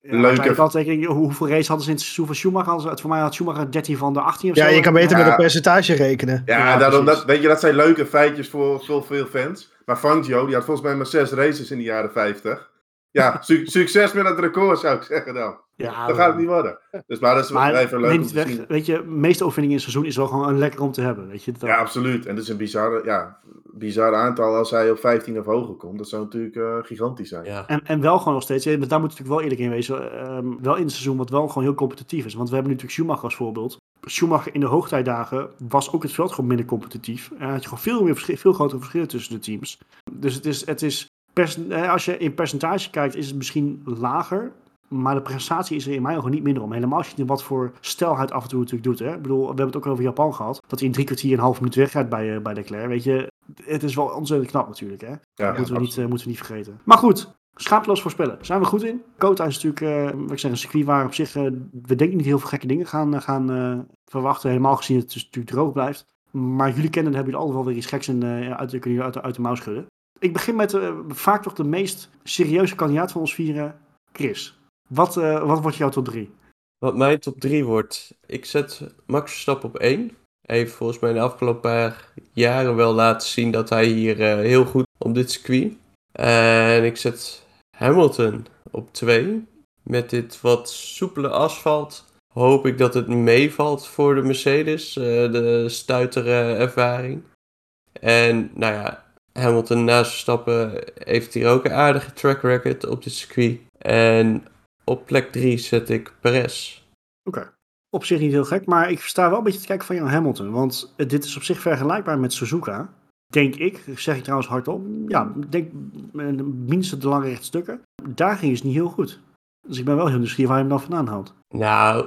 Ja, Leuke- hoeveel races hadden ze in het seizoen van Schumacher? Voor mij had Schumacher 13 van de 18 of Ja, je kan beter met een percentage rekenen. Ja, Ja, daarom, dat, weet je, dat zijn leuke feitjes voor, voor veel fans. Maar Fangio, die had volgens mij maar zes races in de jaren 50. Ja, su- succes met dat record zou ik zeggen dan. Ja, Dat gaat het niet worden. Dus, maar dat is Maar even leuk om het te weg. zien. Weet je, de meeste overwinningen in het seizoen is wel gewoon een lekker om te hebben. Weet je, dat, Ja, absoluut. En dat is een bizarre, ja, bizar aantal als hij op 15 of hoger komt. Dat zou natuurlijk eh, gigantisch zijn. Ja. En, en wel gewoon nog steeds, ja, maar daar moet natuurlijk wel eerlijk in wezen, ehm, wel in het seizoen wat wel gewoon heel competitief is. Want we hebben natuurlijk Schumacher als voorbeeld. Schumacher in de hoogtijdagen was ook het veld gewoon minder competitief. En had je gewoon veel, meer verschil, veel grotere verschillen tussen de teams. Dus het is, het is als je in percentage kijkt, is het misschien lager. Maar de prestatie is er in mijn ogen niet minder om. Helemaal als je in wat voor stelheid af en toe natuurlijk doet. Hè? Ik bedoel, we hebben het ook over Japan gehad. Dat hij in drie kwartier en een half minuut weggaat bij, eh, bij Leclerc. Weet je, het is wel ontzettend knap natuurlijk. Hè? Ja, Dat moeten, we niet, eh, moeten we niet vergeten. Maar goed, schaamteloos voorspellen. Zijn we goed in? Kota is natuurlijk, eh, wat ik zeg, een circuit waar op zich, we denken niet heel veel gekke dingen gaan, gaan verwachten. Helemaal gezien het dus natuurlijk droog blijft. Maar jullie kennen, hebben jullie altijd wel weer iets geks en eh, uit, uit, de- uit de mouw schudden. Ik begin met eh, vaak toch de meest serieuze kandidaat van ons vieren, Chris. Wat, eh, wat wordt jouw top 3? Wat mijn top 3 wordt, ik zet Max Verstappen op 1. Hij heeft volgens mij de afgelopen paar jaren wel laten zien dat hij hier eh, heel goed op dit circuit. En ik zet Hamilton op 2. Met dit wat soepele asfalt hoop ik dat het meevalt voor de Mercedes, de stuitere ervaring. En nou ja, Hamilton naast Verstappen heeft hier ook een aardige track record op dit circuit. En op plek 3 zet ik Perez. Oké. Op zich niet heel gek, maar ik sta wel een beetje te kijken van Jan Hamilton. Want eh, dit is op zich vergelijkbaar met Suzuka. Denk ik, zeg ik trouwens hardop. Ja, ik denk eh, minstens de lange rechtstukken. Daar ging het niet heel goed. Dus ik ben wel heel nieuwsgierig waar hij hem dan vandaan haalt. Nou,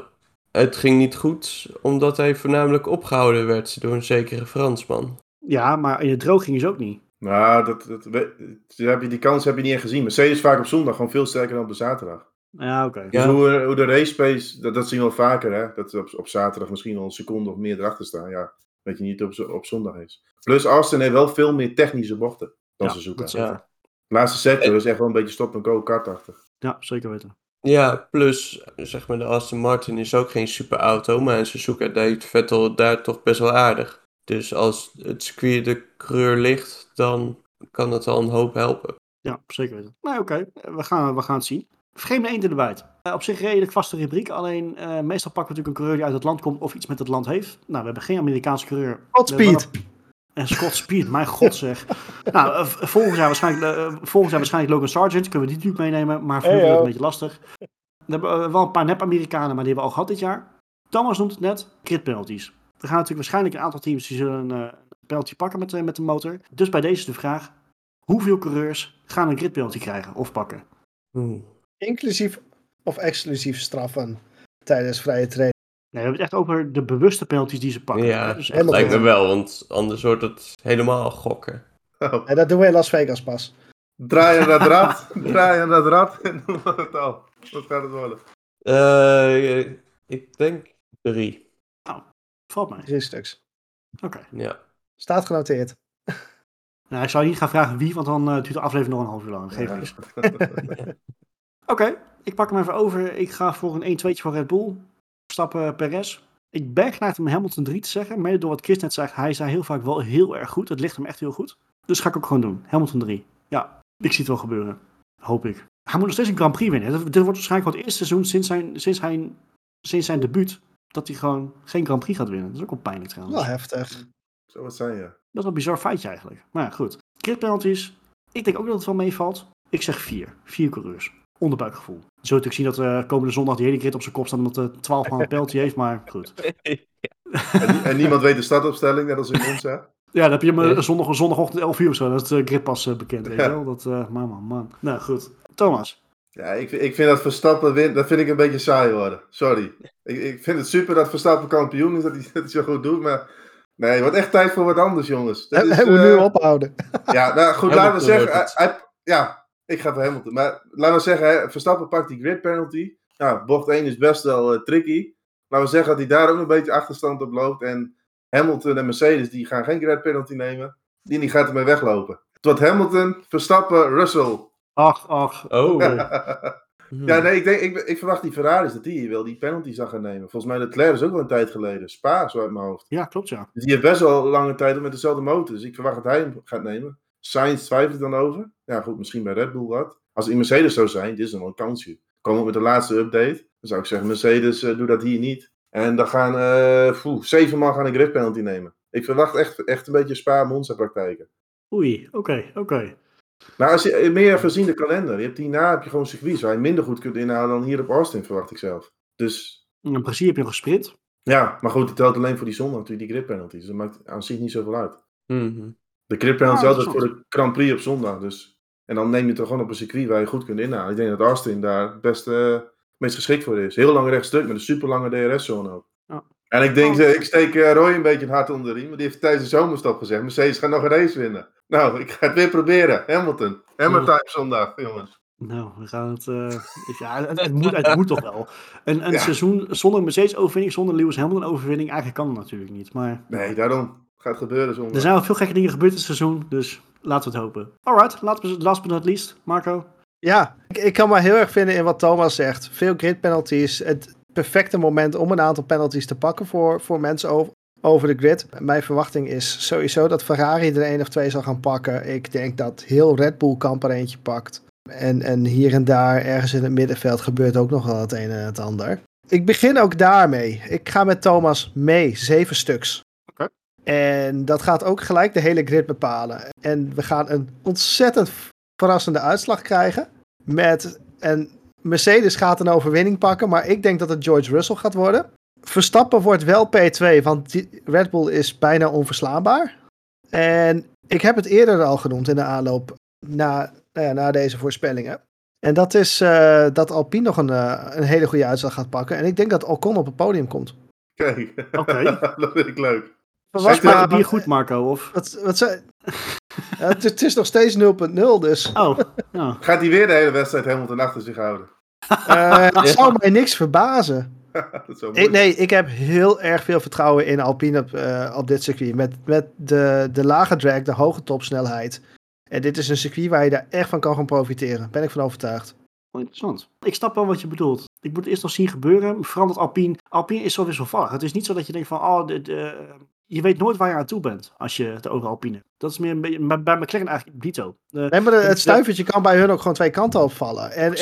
het ging niet goed omdat hij voornamelijk opgehouden werd door een zekere Fransman. Ja, maar in het droog ging ze ook niet. Nou, dat, dat, we- die heb je, die kans heb je niet echt gezien. Mercedes is vaak op zondag gewoon veel sterker dan op de zaterdag. Ja, oké. Dus Ja. hoe, hoe de race pace, dat, dat zien we wel vaker, hè? Dat op, op zaterdag misschien wel een seconde of meer erachter staan. Ja, weet je niet op, op zondag is. Plus Austin heeft wel veel meer technische bochten dan Ja, ze zoeken. dat. Ja. Laatste sector is echt wel een beetje stop en go kartachtig. Ja, zeker weten. Ja, plus zeg maar de Aston Martin is ook geen superauto, maar in Suzuka deed Vettel daar toch best wel aardig. Dus als het circuit de coureur ligt, dan kan het al een hoop helpen. Ja, zeker weten. Nou, oké. We, gaan, we gaan het zien. Vreemde eend in de bijt. Eh, op zich redelijk vaste rubriek. Alleen eh, meestal pakken we natuurlijk een coureur die uit het land komt of iets met het land heeft. Nou, we hebben geen Amerikaanse coureur. Godspeed. En Scott Speed, mijn god zeg. nou, eh, v- volgend jaar, waarschijnlijk, jaar waarschijnlijk Logan Sargent. Kunnen we die natuurlijk meenemen, maar voor Hey, het een beetje lastig. We hebben wel een paar nep-Amerikanen, maar die hebben we al gehad dit jaar. Thomas noemt het net, crit penalties. Er gaan natuurlijk waarschijnlijk een aantal teams die zullen een eh, penalty pakken met, eh, met de motor. Dus bij deze de vraag, hoeveel coureurs gaan een grid penalty krijgen of pakken? Hmm. Inclusief of exclusief straffen tijdens vrije training. Nee, we hebben het echt over de bewuste penalties die ze pakken. Ja, Dus dat lijkt me wel, want anders wordt het helemaal gokken. Oh, En dat doen we in Las Vegas pas. draai aan dat rad, draai aan dat rad en het al. Wat gaat het worden? Eh, ik denk drie. Valt mij. Drie stuks. Oké. Ja. Staat genoteerd. Nou, ik zou niet gaan vragen wie, want dan eh, duurt de aflevering nog een half uur lang. Geef Ja. Oké, ik pak hem even over. Ik ga voor een 1-2'tje voor Red Bull. Stappen Perez. Ik ben geneigd om Hamilton 3 te zeggen. Mede door wat Chris net zegt. Hij zei heel vaak wel heel erg goed. Het ligt hem echt heel goed. Dus ga ik ook gewoon doen. Hamilton 3. Ja, ik zie het wel gebeuren. Hoop ik. Hij moet nog steeds een Grand Prix winnen. Dit dit wordt waarschijnlijk wel het eerste seizoen sinds zijn, sinds zijn, sinds zijn debuut. Dat hij gewoon geen Grand Prix gaat winnen. Dat is ook wel pijnlijk trouwens. Wel heftig. Zo wat zijn je. Dat is wel een bizar feitje eigenlijk. Maar ja, goed. Crit penalties. Ik denk ook dat het wel meevalt. Ik zeg vier. Vier coureurs. Onderbuikgevoel. Je zult natuurlijk zien dat eh, komende zondag die hele crit op zijn kop staat omdat de 12 man een penalty heeft, maar goed. En, nie- en niemand weet de startopstelling, net als in Monza. Ja, dan heb je hem Nee. eh, zondag, zondagochtend 11 uur of zo. Dat is de grid pas eh, bekend, weet je wel. Dat, eh, man, man, man. Nou, goed. Thomas. Ja, ik, vind- ik vind dat Verstappen wint, dat vind ik een beetje saai worden. Sorry. Ik, ik vind het super dat Verstappen kampioen is, dat hij dat hij zo goed doet, maar Nee, het wordt echt tijd voor wat anders, jongens. Hij, is, hij moet eh, nu ophouden. Ja, nou goed, laten we zeggen. hij- hij- ja, ik ga voor Hamilton. Maar laten we zeggen, hè, Verstappen pakt die grid penalty. Nou, bocht 1 is best wel eh, tricky. Laten we zeggen dat hij daar ook een beetje achterstand op loopt. En Hamilton en Mercedes die gaan geen grid penalty nemen. Die, die gaat ermee weglopen. Het wordt Hamilton, Verstappen, Russell. Ach, ach. Oh. Ja, nee, ik, denk, ik, ik verwacht die Ferraris dat die hier wel die penalty zou gaan nemen. Volgens mij Leclerc is ook wel een tijd geleden. Spa, zo uit mijn hoofd. Ja, klopt ja. Dus die heeft best wel lange tijd met dezelfde motor. Dus ik verwacht dat hij hem gaat nemen. Sainz twijfelt er dan over. Ja, goed, misschien bij Red Bull wat. Als het in Mercedes zou zijn, dit is nog wel een kansje. Komen we met de laatste update. Dan zou ik zeggen, Mercedes, eh, doe dat hier niet. En dan gaan eh poeh, zeven man gaan een grid penalty nemen. Ik verwacht echt, echt een beetje Spa-Monza praktijken. Oei, oké, oké. Nou, als je eh, meer gezien de kalender. Je hebt hierna heb je gewoon circuits waar je minder goed kunt inhalen dan hier op Austin, verwacht ik zelf. Dus In principe heb je nog gesprint. ja, maar goed, het telt alleen voor die zondag natuurlijk die grid penalties. Dus dat maakt aan zich niet zoveel uit. Mhm. De grip penalty is altijd voor de Grand Prix op zondag. Dus. En dan neem je het er gewoon op een circuit waar je goed kunt inhalen. Ik denk dat Austin daar het beste, het meest geschikt voor is. Heel lang rechtstuk met een super lange DRS-zone ook. En ik denk, Oh. eh, ik steek eh, Roy een beetje het hart onder de riem. Want die heeft tijdens de zomerstop gezegd: Mercedes gaat nog een race winnen. Nou, ik ga het weer proberen. Hamilton. Time zondag, jongens. Nou, we gaan het. eh, ja, het, het moet, het moet toch wel. Een, een Ja. seizoen zonder Mercedes-overwinning, zonder Lewis Hamilton-overwinning, eigenlijk kan het natuurlijk niet. Maar Nee, daarom. Gaat gebeuren zondag. er zijn wel veel gekke dingen gebeurd dit seizoen, dus laten we het hopen. Alright, laten we last but not least, Marco. Ja, ik, ik kan me heel erg vinden in wat Thomas zegt. Veel grid penalties. Het perfecte moment om een aantal penalties te pakken voor, voor mensen over, over de grid. Mijn verwachting is sowieso dat Ferrari er één of twee zal gaan pakken. Ik denk dat heel Red Bull kamp er eentje pakt. En, en hier en daar, ergens in het middenveld, gebeurt ook nog wel het een en het ander. Ik begin ook daarmee. Ik ga met Thomas mee, zeven stuks. Oké. En dat gaat ook gelijk de hele grid bepalen. En we gaan een ontzettend verrassende uitslag krijgen. Met een Mercedes gaat een overwinning pakken, maar ik denk dat het George Russell gaat worden. Verstappen wordt wel P2, want Red Bull is bijna onverslaanbaar. En ik heb het eerder al genoemd in de aanloop na, nou ja, na deze voorspellingen. En dat is eh, dat Alpine nog een, eh, een hele goede uitslag gaat pakken. En ik denk dat Ocon op het podium komt. Kijk. Oké. dat vind ik leuk. Verwacht het maar- bier goed, Marco? Of? Wat, wat zei... Ja, het, het is nog steeds 0.0, dus Oh, ja. Gaat hij weer de hele wedstrijd Hamilton achter zich houden? eh, het zou mij niks verbazen. dat. Ik, nee, ik heb heel erg veel vertrouwen in Alpine op, eh, op dit circuit. Met, met de, de lage drag, de hoge topsnelheid. En dit is een circuit waar je daar echt van kan gaan profiteren. Ben ik van overtuigd. Interessant. Ik snap wel wat je bedoelt. Ik moet het eerst nog zien gebeuren. Vooral dat Alpine. Alpine is zo wisselvallig. Het is niet zo dat je denkt van. Oh, de, de- je weet nooit waar je aan toe bent. Als je het over Alpine. Dat is meer een beetje. Bij, bij McLaren eigenlijk niet zo. Eh, Nee, maar de- het stuivertje kan bij hun ook gewoon twee kanten opvallen. En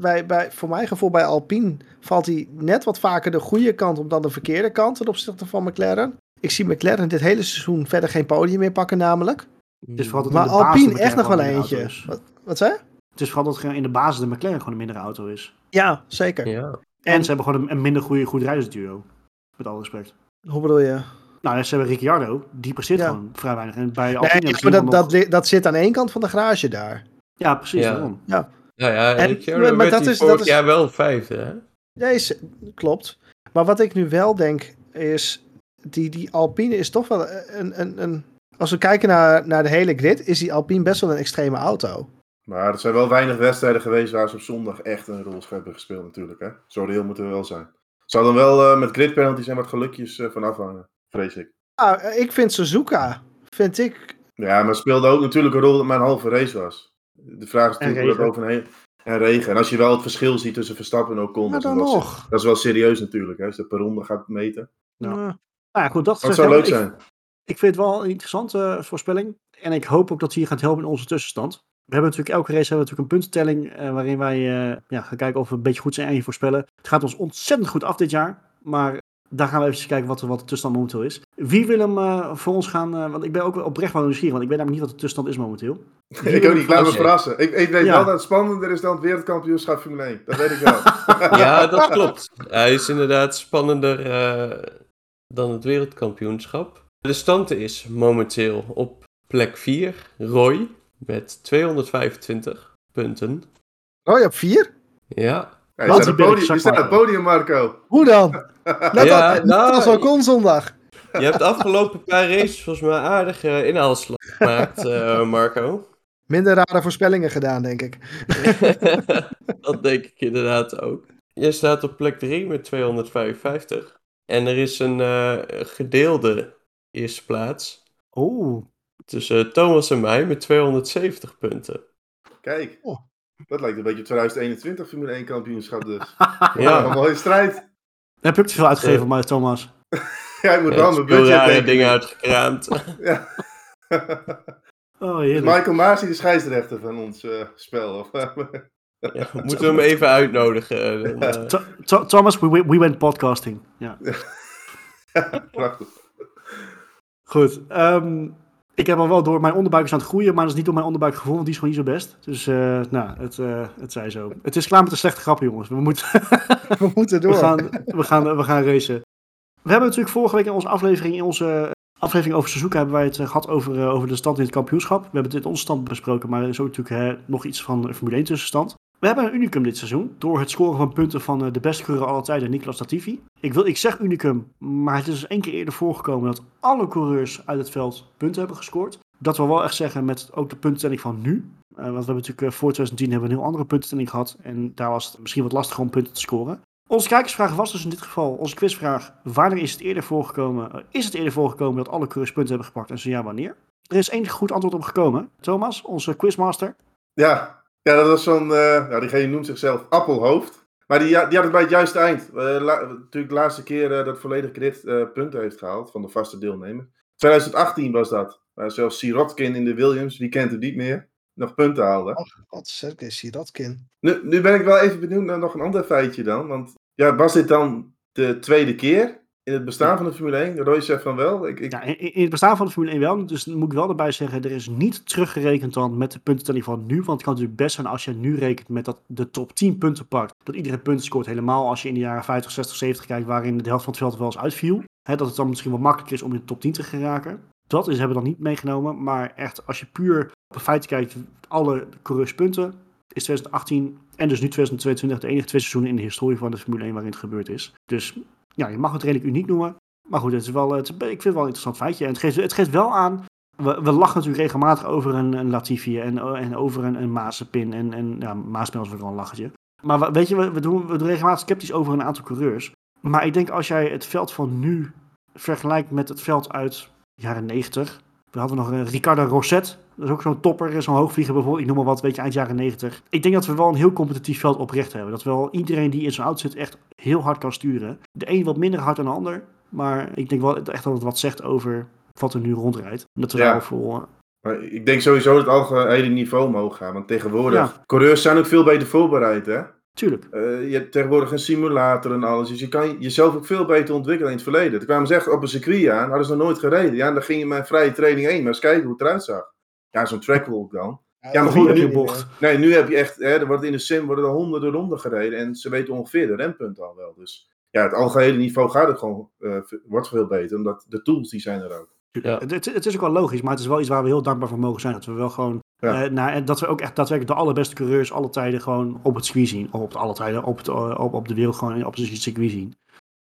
bij, bij, voor mijn gevoel bij Alpine valt hij net wat vaker de goede kant op dan de verkeerde kant ten opzichte van McLaren. Ik zie McLaren dit hele seizoen verder geen podium meer pakken namelijk. Maar de Alpine echt nog wel eentje. Wat, wat zei? Het is vooral dat in de basis de McLaren gewoon een mindere auto is. Ja, zeker. Ja. En, En- ze hebben gewoon een, een minder goede goed rijdersduo. Met alle respect. Hoe bedoel je? Nou, ze hebben Ricciardo. Die presteert Ja. gewoon vrij weinig. En bij Nee, Alpine maar ze dat, nog- dat, dat zit aan één kant van de garage daar. Ja, precies. Ja. Daarom. Nou ja, En- Ricciardo maar- maar werd dat die is- dat is- jaar wel vijfde, hè? Nee, s- klopt. Maar wat ik nu wel denk is, die, die Alpine is toch wel een, een, een... Als we kijken naar, naar de hele grid, is die Alpine best wel een extreme auto. Maar er zijn wel weinig wedstrijden geweest waar ze op zondag echt een rol hebben gespeeld natuurlijk. Hè? Zo reëel moeten we wel zijn. Het zal dan wel eh, met grid penalties en wat gelukjes eh, van afhangen, vrees ik. Ah, ik vind Suzuka, vind ik... Ja, maar speelde ook natuurlijk een rol dat maar een halve race was. De vraag is En natuurlijk hoe dat overheen... En regen. En als je wel het verschil ziet tussen Verstappen en Ocon, Maar dat, is dan wel, nog. dat is wel serieus natuurlijk. Hè? Als je dat per ronde gaat meten. Ja. eh, Nou ja, goed. Dat, Dat zou leuk ik- zijn. Ik vind het wel een interessante eh, voorspelling. En ik hoop ook dat hij gaat helpen in onze tussenstand. We hebben natuurlijk elke race hebben we natuurlijk een puntentelling. eh, waarin wij eh, ja, gaan kijken of we een beetje goed zijn in je voorspellen. Het gaat ons ontzettend goed af dit jaar. Maar daar gaan we even kijken wat, wat de tussenstand momenteel is. Wie wil hem eh, voor ons gaan? eh, want ik ben ook wel oprecht wel nieuwsgierig. Want ik weet namelijk niet wat de tussenstand is momenteel. Wie ik wil ook niet, laat me verrassen. Ik, ik weet Ja. wel dat het spannender is dan het wereldkampioenschap Formule 1. Dat weet ik wel. Ja, dat klopt. Hij is inderdaad spannender eh, dan het wereldkampioenschap. De stand is momenteel op plek 4, Roy, met 225 punten. Oh, je hebt vier? Ja, Ja, Wat je staat die op het berg, podium, je staat op podium, Marco. Hoe dan? Net, Ja, als, net nou, als Ocon zondag. Je hebt de afgelopen paar races volgens mij aardig uh, inhaalslag gemaakt, uh, Marco. Minder rare voorspellingen gedaan, denk ik. dat denk ik inderdaad ook. Je staat op plek 3 met 255. En er is een uh, gedeelde eerste plaats. Oeh. Tussen Thomas en mij met 270 punten. Kijk, oh. Dat lijkt een beetje 2021 Formule 1 kampioenschap dus. ja. Een mooie strijd. Heb ik te veel uitgegeven, uh, maar Thomas? ja, ik moet wel mijn budget rare dingen uitgekraamd. ja. Oh, is Michael Maas de scheidsrechter van ons uh, spel? Of, ja, moeten we hem even uitnodigen. Dan, uh... Thomas, we, we went podcasting. Ja. Prachtig. Goed. Um, ik heb al wel door, mijn onderbuik is aan het groeien, maar dat is niet door mijn onderbuikgevoel, want die is gewoon niet zo best. Dus, uh, nou, het, uh, het zij zo. Het is klaar met de slechte grappen, jongens. We moeten, we moeten door. We gaan, we, gaan, we gaan racen. We hebben natuurlijk vorige week in onze aflevering, in onze aflevering over Suzuka, hebben wij het gehad over, uh, over de stand in het kampioenschap. We hebben dit onze stand besproken, maar er is ook natuurlijk hè, nog iets van Formule 1 tussenstand. We hebben een unicum dit seizoen door het scoren van punten van de beste coureur aller tijden, Niklas Latifi. Ik, wil, ik zeg unicum, maar het is dus één keer eerder voorgekomen dat alle coureurs uit het veld punten hebben gescoord. Dat wil wel echt zeggen met ook de puntentelling van nu. Want we hebben natuurlijk voor 2010 hebben we een heel andere puntentelling gehad. En daar was het misschien wat lastiger om punten te scoren. Onze kijkersvraag was dus in dit geval, onze quizvraag, wanneer is het eerder voorgekomen, uh, is het eerder voorgekomen dat alle coureurs punten hebben gepakt en zo ja, wanneer? Er is één goed antwoord op gekomen. Thomas, onze quizmaster. Ja, ja dat was zo'n, nou, diegene noemt zichzelf Appelhoofd. Maar die, die had het bij het juiste eind. La, natuurlijk de laatste keer dat volledig credit punten heeft gehaald van de vaste deelnemer. 2018 was dat. Maar zelfs Sirotkin in de Williams, wie kent het niet meer, nog punten haalde. Ach, wat zeker, Sirotkin. Nu, nu ben ik wel even benieuwd naar nog een ander feitje dan. Want ja, was dit dan de tweede keer in het bestaan van de Formule 1? Roy zegt van wel. Ik, ik... Ja, in, in, het bestaan van de Formule 1 wel. Dus moet ik wel erbij zeggen, er is niet teruggerekend dan met de puntentelling van nu. Want het kan natuurlijk best zijn als je nu rekent met dat de top 10 punten pakt. Dat iedereen punten scoort. Helemaal als je in de jaren 50, 60, 70 kijkt waarin de helft van het veld wel eens uitviel. Hè, dat het dan misschien wel makkelijker is om in de top 10 te geraken. Dat is, hebben we dan niet meegenomen. Maar echt, als je puur op feiten kijkt, alle coureurspunten, is 2018 en dus nu 2022 de enige twee seizoenen in de historie van de Formule 1 waarin het gebeurd is. Dus ja, je mag het redelijk uniek noemen. Maar goed, het is wel, het, ik vind het wel een interessant feitje. En het geeft, het geeft wel aan. We, we lachen natuurlijk regelmatig over een, een Latifi en, en over een, een Mazepin. En, en ja, Maaspin was wel een lachertje. Maar weet je, we, we, doen, we doen regelmatig sceptisch over een aantal coureurs. Maar ik denk als jij het veld van nu vergelijkt met het veld uit jaren 90. We hadden nog een Ricardo Rosset. Dat is ook zo'n topper, zo'n hoogvlieger bijvoorbeeld. Ik noem maar wat, weet je, eind jaren 90. Ik denk dat we wel een heel competitief veld oprecht hebben. Dat wel iedereen die in zo'n auto zit echt heel hard kan sturen. De een wat minder hard dan de ander. Maar ik denk wel echt dat het wat zegt over wat er nu rondrijdt. Dat we Ja. daar voor... Maar ik denk sowieso dat het algehele niveau omhoog gaat. Want tegenwoordig, Ja. coureurs zijn ook veel beter voorbereid, hè? Tuurlijk. Eh, je hebt tegenwoordig een simulator en alles. Dus je kan jezelf ook veel beter ontwikkelen in het verleden. Toen kwamen ze echt op een circuit aan, hadden ze nog nooit gereden. Ja, en dan ging je een vrije training heen, maar eens kijken hoe het eruit zag. Ja, zo'n trackwalk dan. Ja, maar goed, nu- heb je nu- bocht. Nee, nu heb je echt, hè, er wordt in de sim worden er honderden ronden gereden. En ze weten ongeveer de rempunten al wel. Dus ja, het algehele niveau gaat het gewoon, eh, wordt veel beter. Omdat de tools, die zijn er ook. Ja. Het, het, het is ook wel logisch, maar het is wel iets waar we heel dankbaar voor mogen zijn. Dat we wel gewoon. Ja. eh, nou, en dat we ook echt daadwerkelijk de allerbeste coureurs alle tijden gewoon op het circuit zien. Of op de alle tijden, op, het, eh, op, op de wereld gewoon op het circuit zien.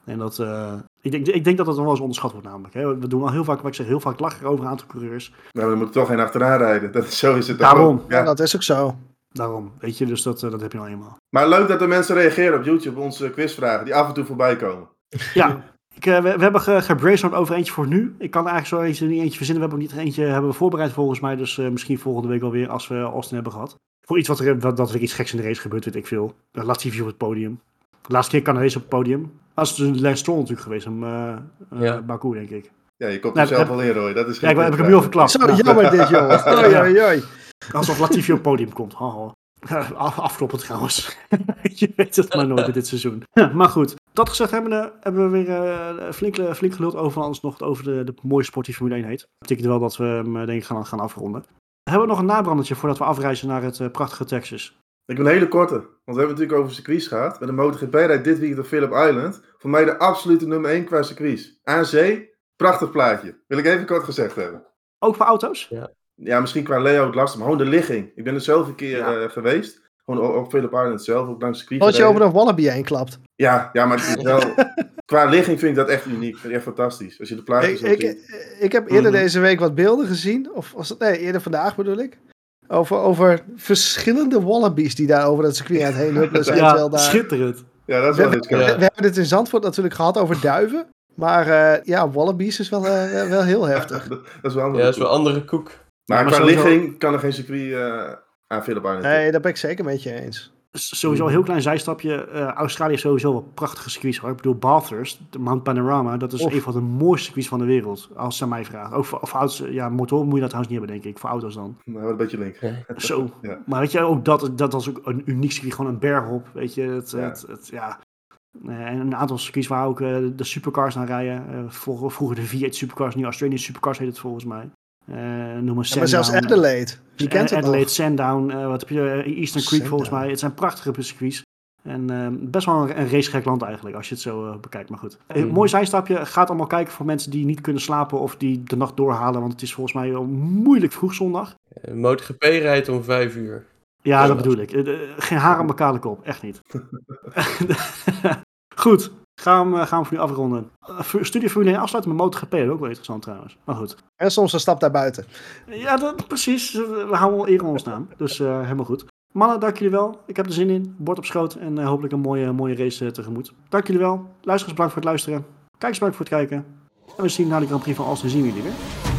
En dat, eh, ik, denk, ik denk dat dat nog wel eens onderschat wordt namelijk. Hè. We doen al heel vaak, wat ik zeg, heel vaak lachen over een aantal coureurs. Maar we moeten toch geen achteraan rijden. Dat, is- zo is het Daarom. ook. Ja, Ja. dat is ook zo. Daarom, weet je, dus dat, dat heb je nou eenmaal. Maar leuk dat de mensen reageren op YouTube op onze quizvragen. Die af en toe voorbij komen. Ja, ik, eh, we, we hebben ge, gebrainstormd over eentje voor nu. Ik kan eigenlijk zo eentje, niet eentje verzinnen. We hebben ook niet eentje hebben we voorbereid volgens mij. Dus eh, misschien volgende week wel weer als we Austin hebben gehad. Voor iets wat er, wat, dat er iets geks in de race gebeurt, weet ik veel. Uh, Latifi op het podium. De laatste keer kan race op het podium. Dat is dus Lance Stroll natuurlijk geweest. Om uh, Ja. Baku, denk ik. Ja, je komt Nou, er zelf heb- al in, Roy. Dat is Ja, ik, geen heb ik hem nu al verklapt. Zo Nou, jammer dit, oei. alsof Latifi op het podium komt. Haha. Af, afkloppen trouwens. je weet het maar nooit met dit seizoen. maar goed, dat gezegd hebbende hebben we weer eh, flink, eh, flink geluld over alles nog over de, de mooie sport die Formule 1 heet. Dat betekent wel dat we hem eh, denk ik gaan, gaan afronden. Hebben we nog een nabrandertje voordat we afreizen naar het prachtige Texas? Ik ben een hele korte. Want we hebben het natuurlijk over circuits gehad. Met de MotoGP rijdt dit weekend op Phillip Island. Voor mij de absolute nummer 1 qua circuits. Aan zee, prachtig plaatje. Wil ik even kort gezegd hebben. Ook voor auto's? Ja, misschien qua layout lastig, maar gewoon de ligging. Ik ben er zelf een keer Ja. eh, geweest. Gewoon op, op Phillip Island zelf, ook langs het circuit Als je over een wallaby heen klapt. Ja, ja, maar het is wel... qua ligging vind ik dat echt uniek. Vind ik echt fantastisch. Als je de plaatjes Ik, ziet. ik, ik heb eerder Mhm. deze week wat beelden gezien. Of was het, nee, eerder vandaag bedoel ik. Over, over verschillende wallabies die daar over het circuit aan het heen huppelen zijn. terwijl Ja, daar... schitterend. Ja, dat is We, wel we, iets. we Ja. hebben het in Zandvoort natuurlijk gehad over duiven. Maar eh, ja, wallabies is wel, eh, wel heel heftig. Dat is wel Ja, anders. dat is wel een andere koek. Maar, Ja, maar qua sowieso- ligging kan er geen circuit eh aan Philip Island. Nee, daar ben ik zeker met je eens. Sowieso een heel klein zijstapje. Eh, Australië heeft sowieso wel prachtige circuits hoor. Ik bedoel, Bathurst, de Mount Panorama, dat is Of. een van de mooiste circuits van de wereld. Als ze mij vragen. Ook voor, voor auto's, ja, motor moet je dat trouwens niet hebben, denk ik. Voor auto's dan. Nou, een beetje link. Zo. Ja. Maar weet je, ook dat, dat was ook een uniek circuit. Gewoon een berg op. Weet je, het, Ja. het, het- ja. Eh, En een aantal circuits waar ook eh, de supercars naar rijden. Eh, vroeger, vroeger de V8 supercars, nu Australian supercars heet het volgens mij. Eh noem maar Ja, maar zelfs. Adelaide. Wie kent het Adelaide, nog? Sandown, eh, wat heb je? eh, Eastern Creek volgens mij. Het zijn prachtige circuits. En eh, best wel een, een racegek land eigenlijk, als je het zo eh, bekijkt. Maar goed. Een Mhm. mooi zijstapje. Gaat allemaal kijken voor mensen die niet kunnen slapen of die de nacht doorhalen. Want het is volgens mij wel moeilijk vroeg zondag. Eh, MotoGP rijdt om vijf uur. Ja, dat bedoel ik. Eh, eh, Geen haar aan elkaar de kop. Echt niet. goed. Gaan we, gaan we voor nu afronden. Eh, Studie Formule 1 afsluiten met MotoGP. Dat is ook wel interessant trouwens. Maar goed. En soms een stap daarbuiten. Ja, dat, precies. We houden wel eer aan ons naam. Dus eh, helemaal goed. Mannen, dank jullie wel. Ik heb er zin in. Bord op schoot. En eh, hopelijk een mooie, mooie race tegemoet. Dank jullie wel. Luisteraars, bedankt voor het luisteren. Kijkers, bedankt voor het kijken. En we zien na de Grand Prix van Austin zien we jullie weer.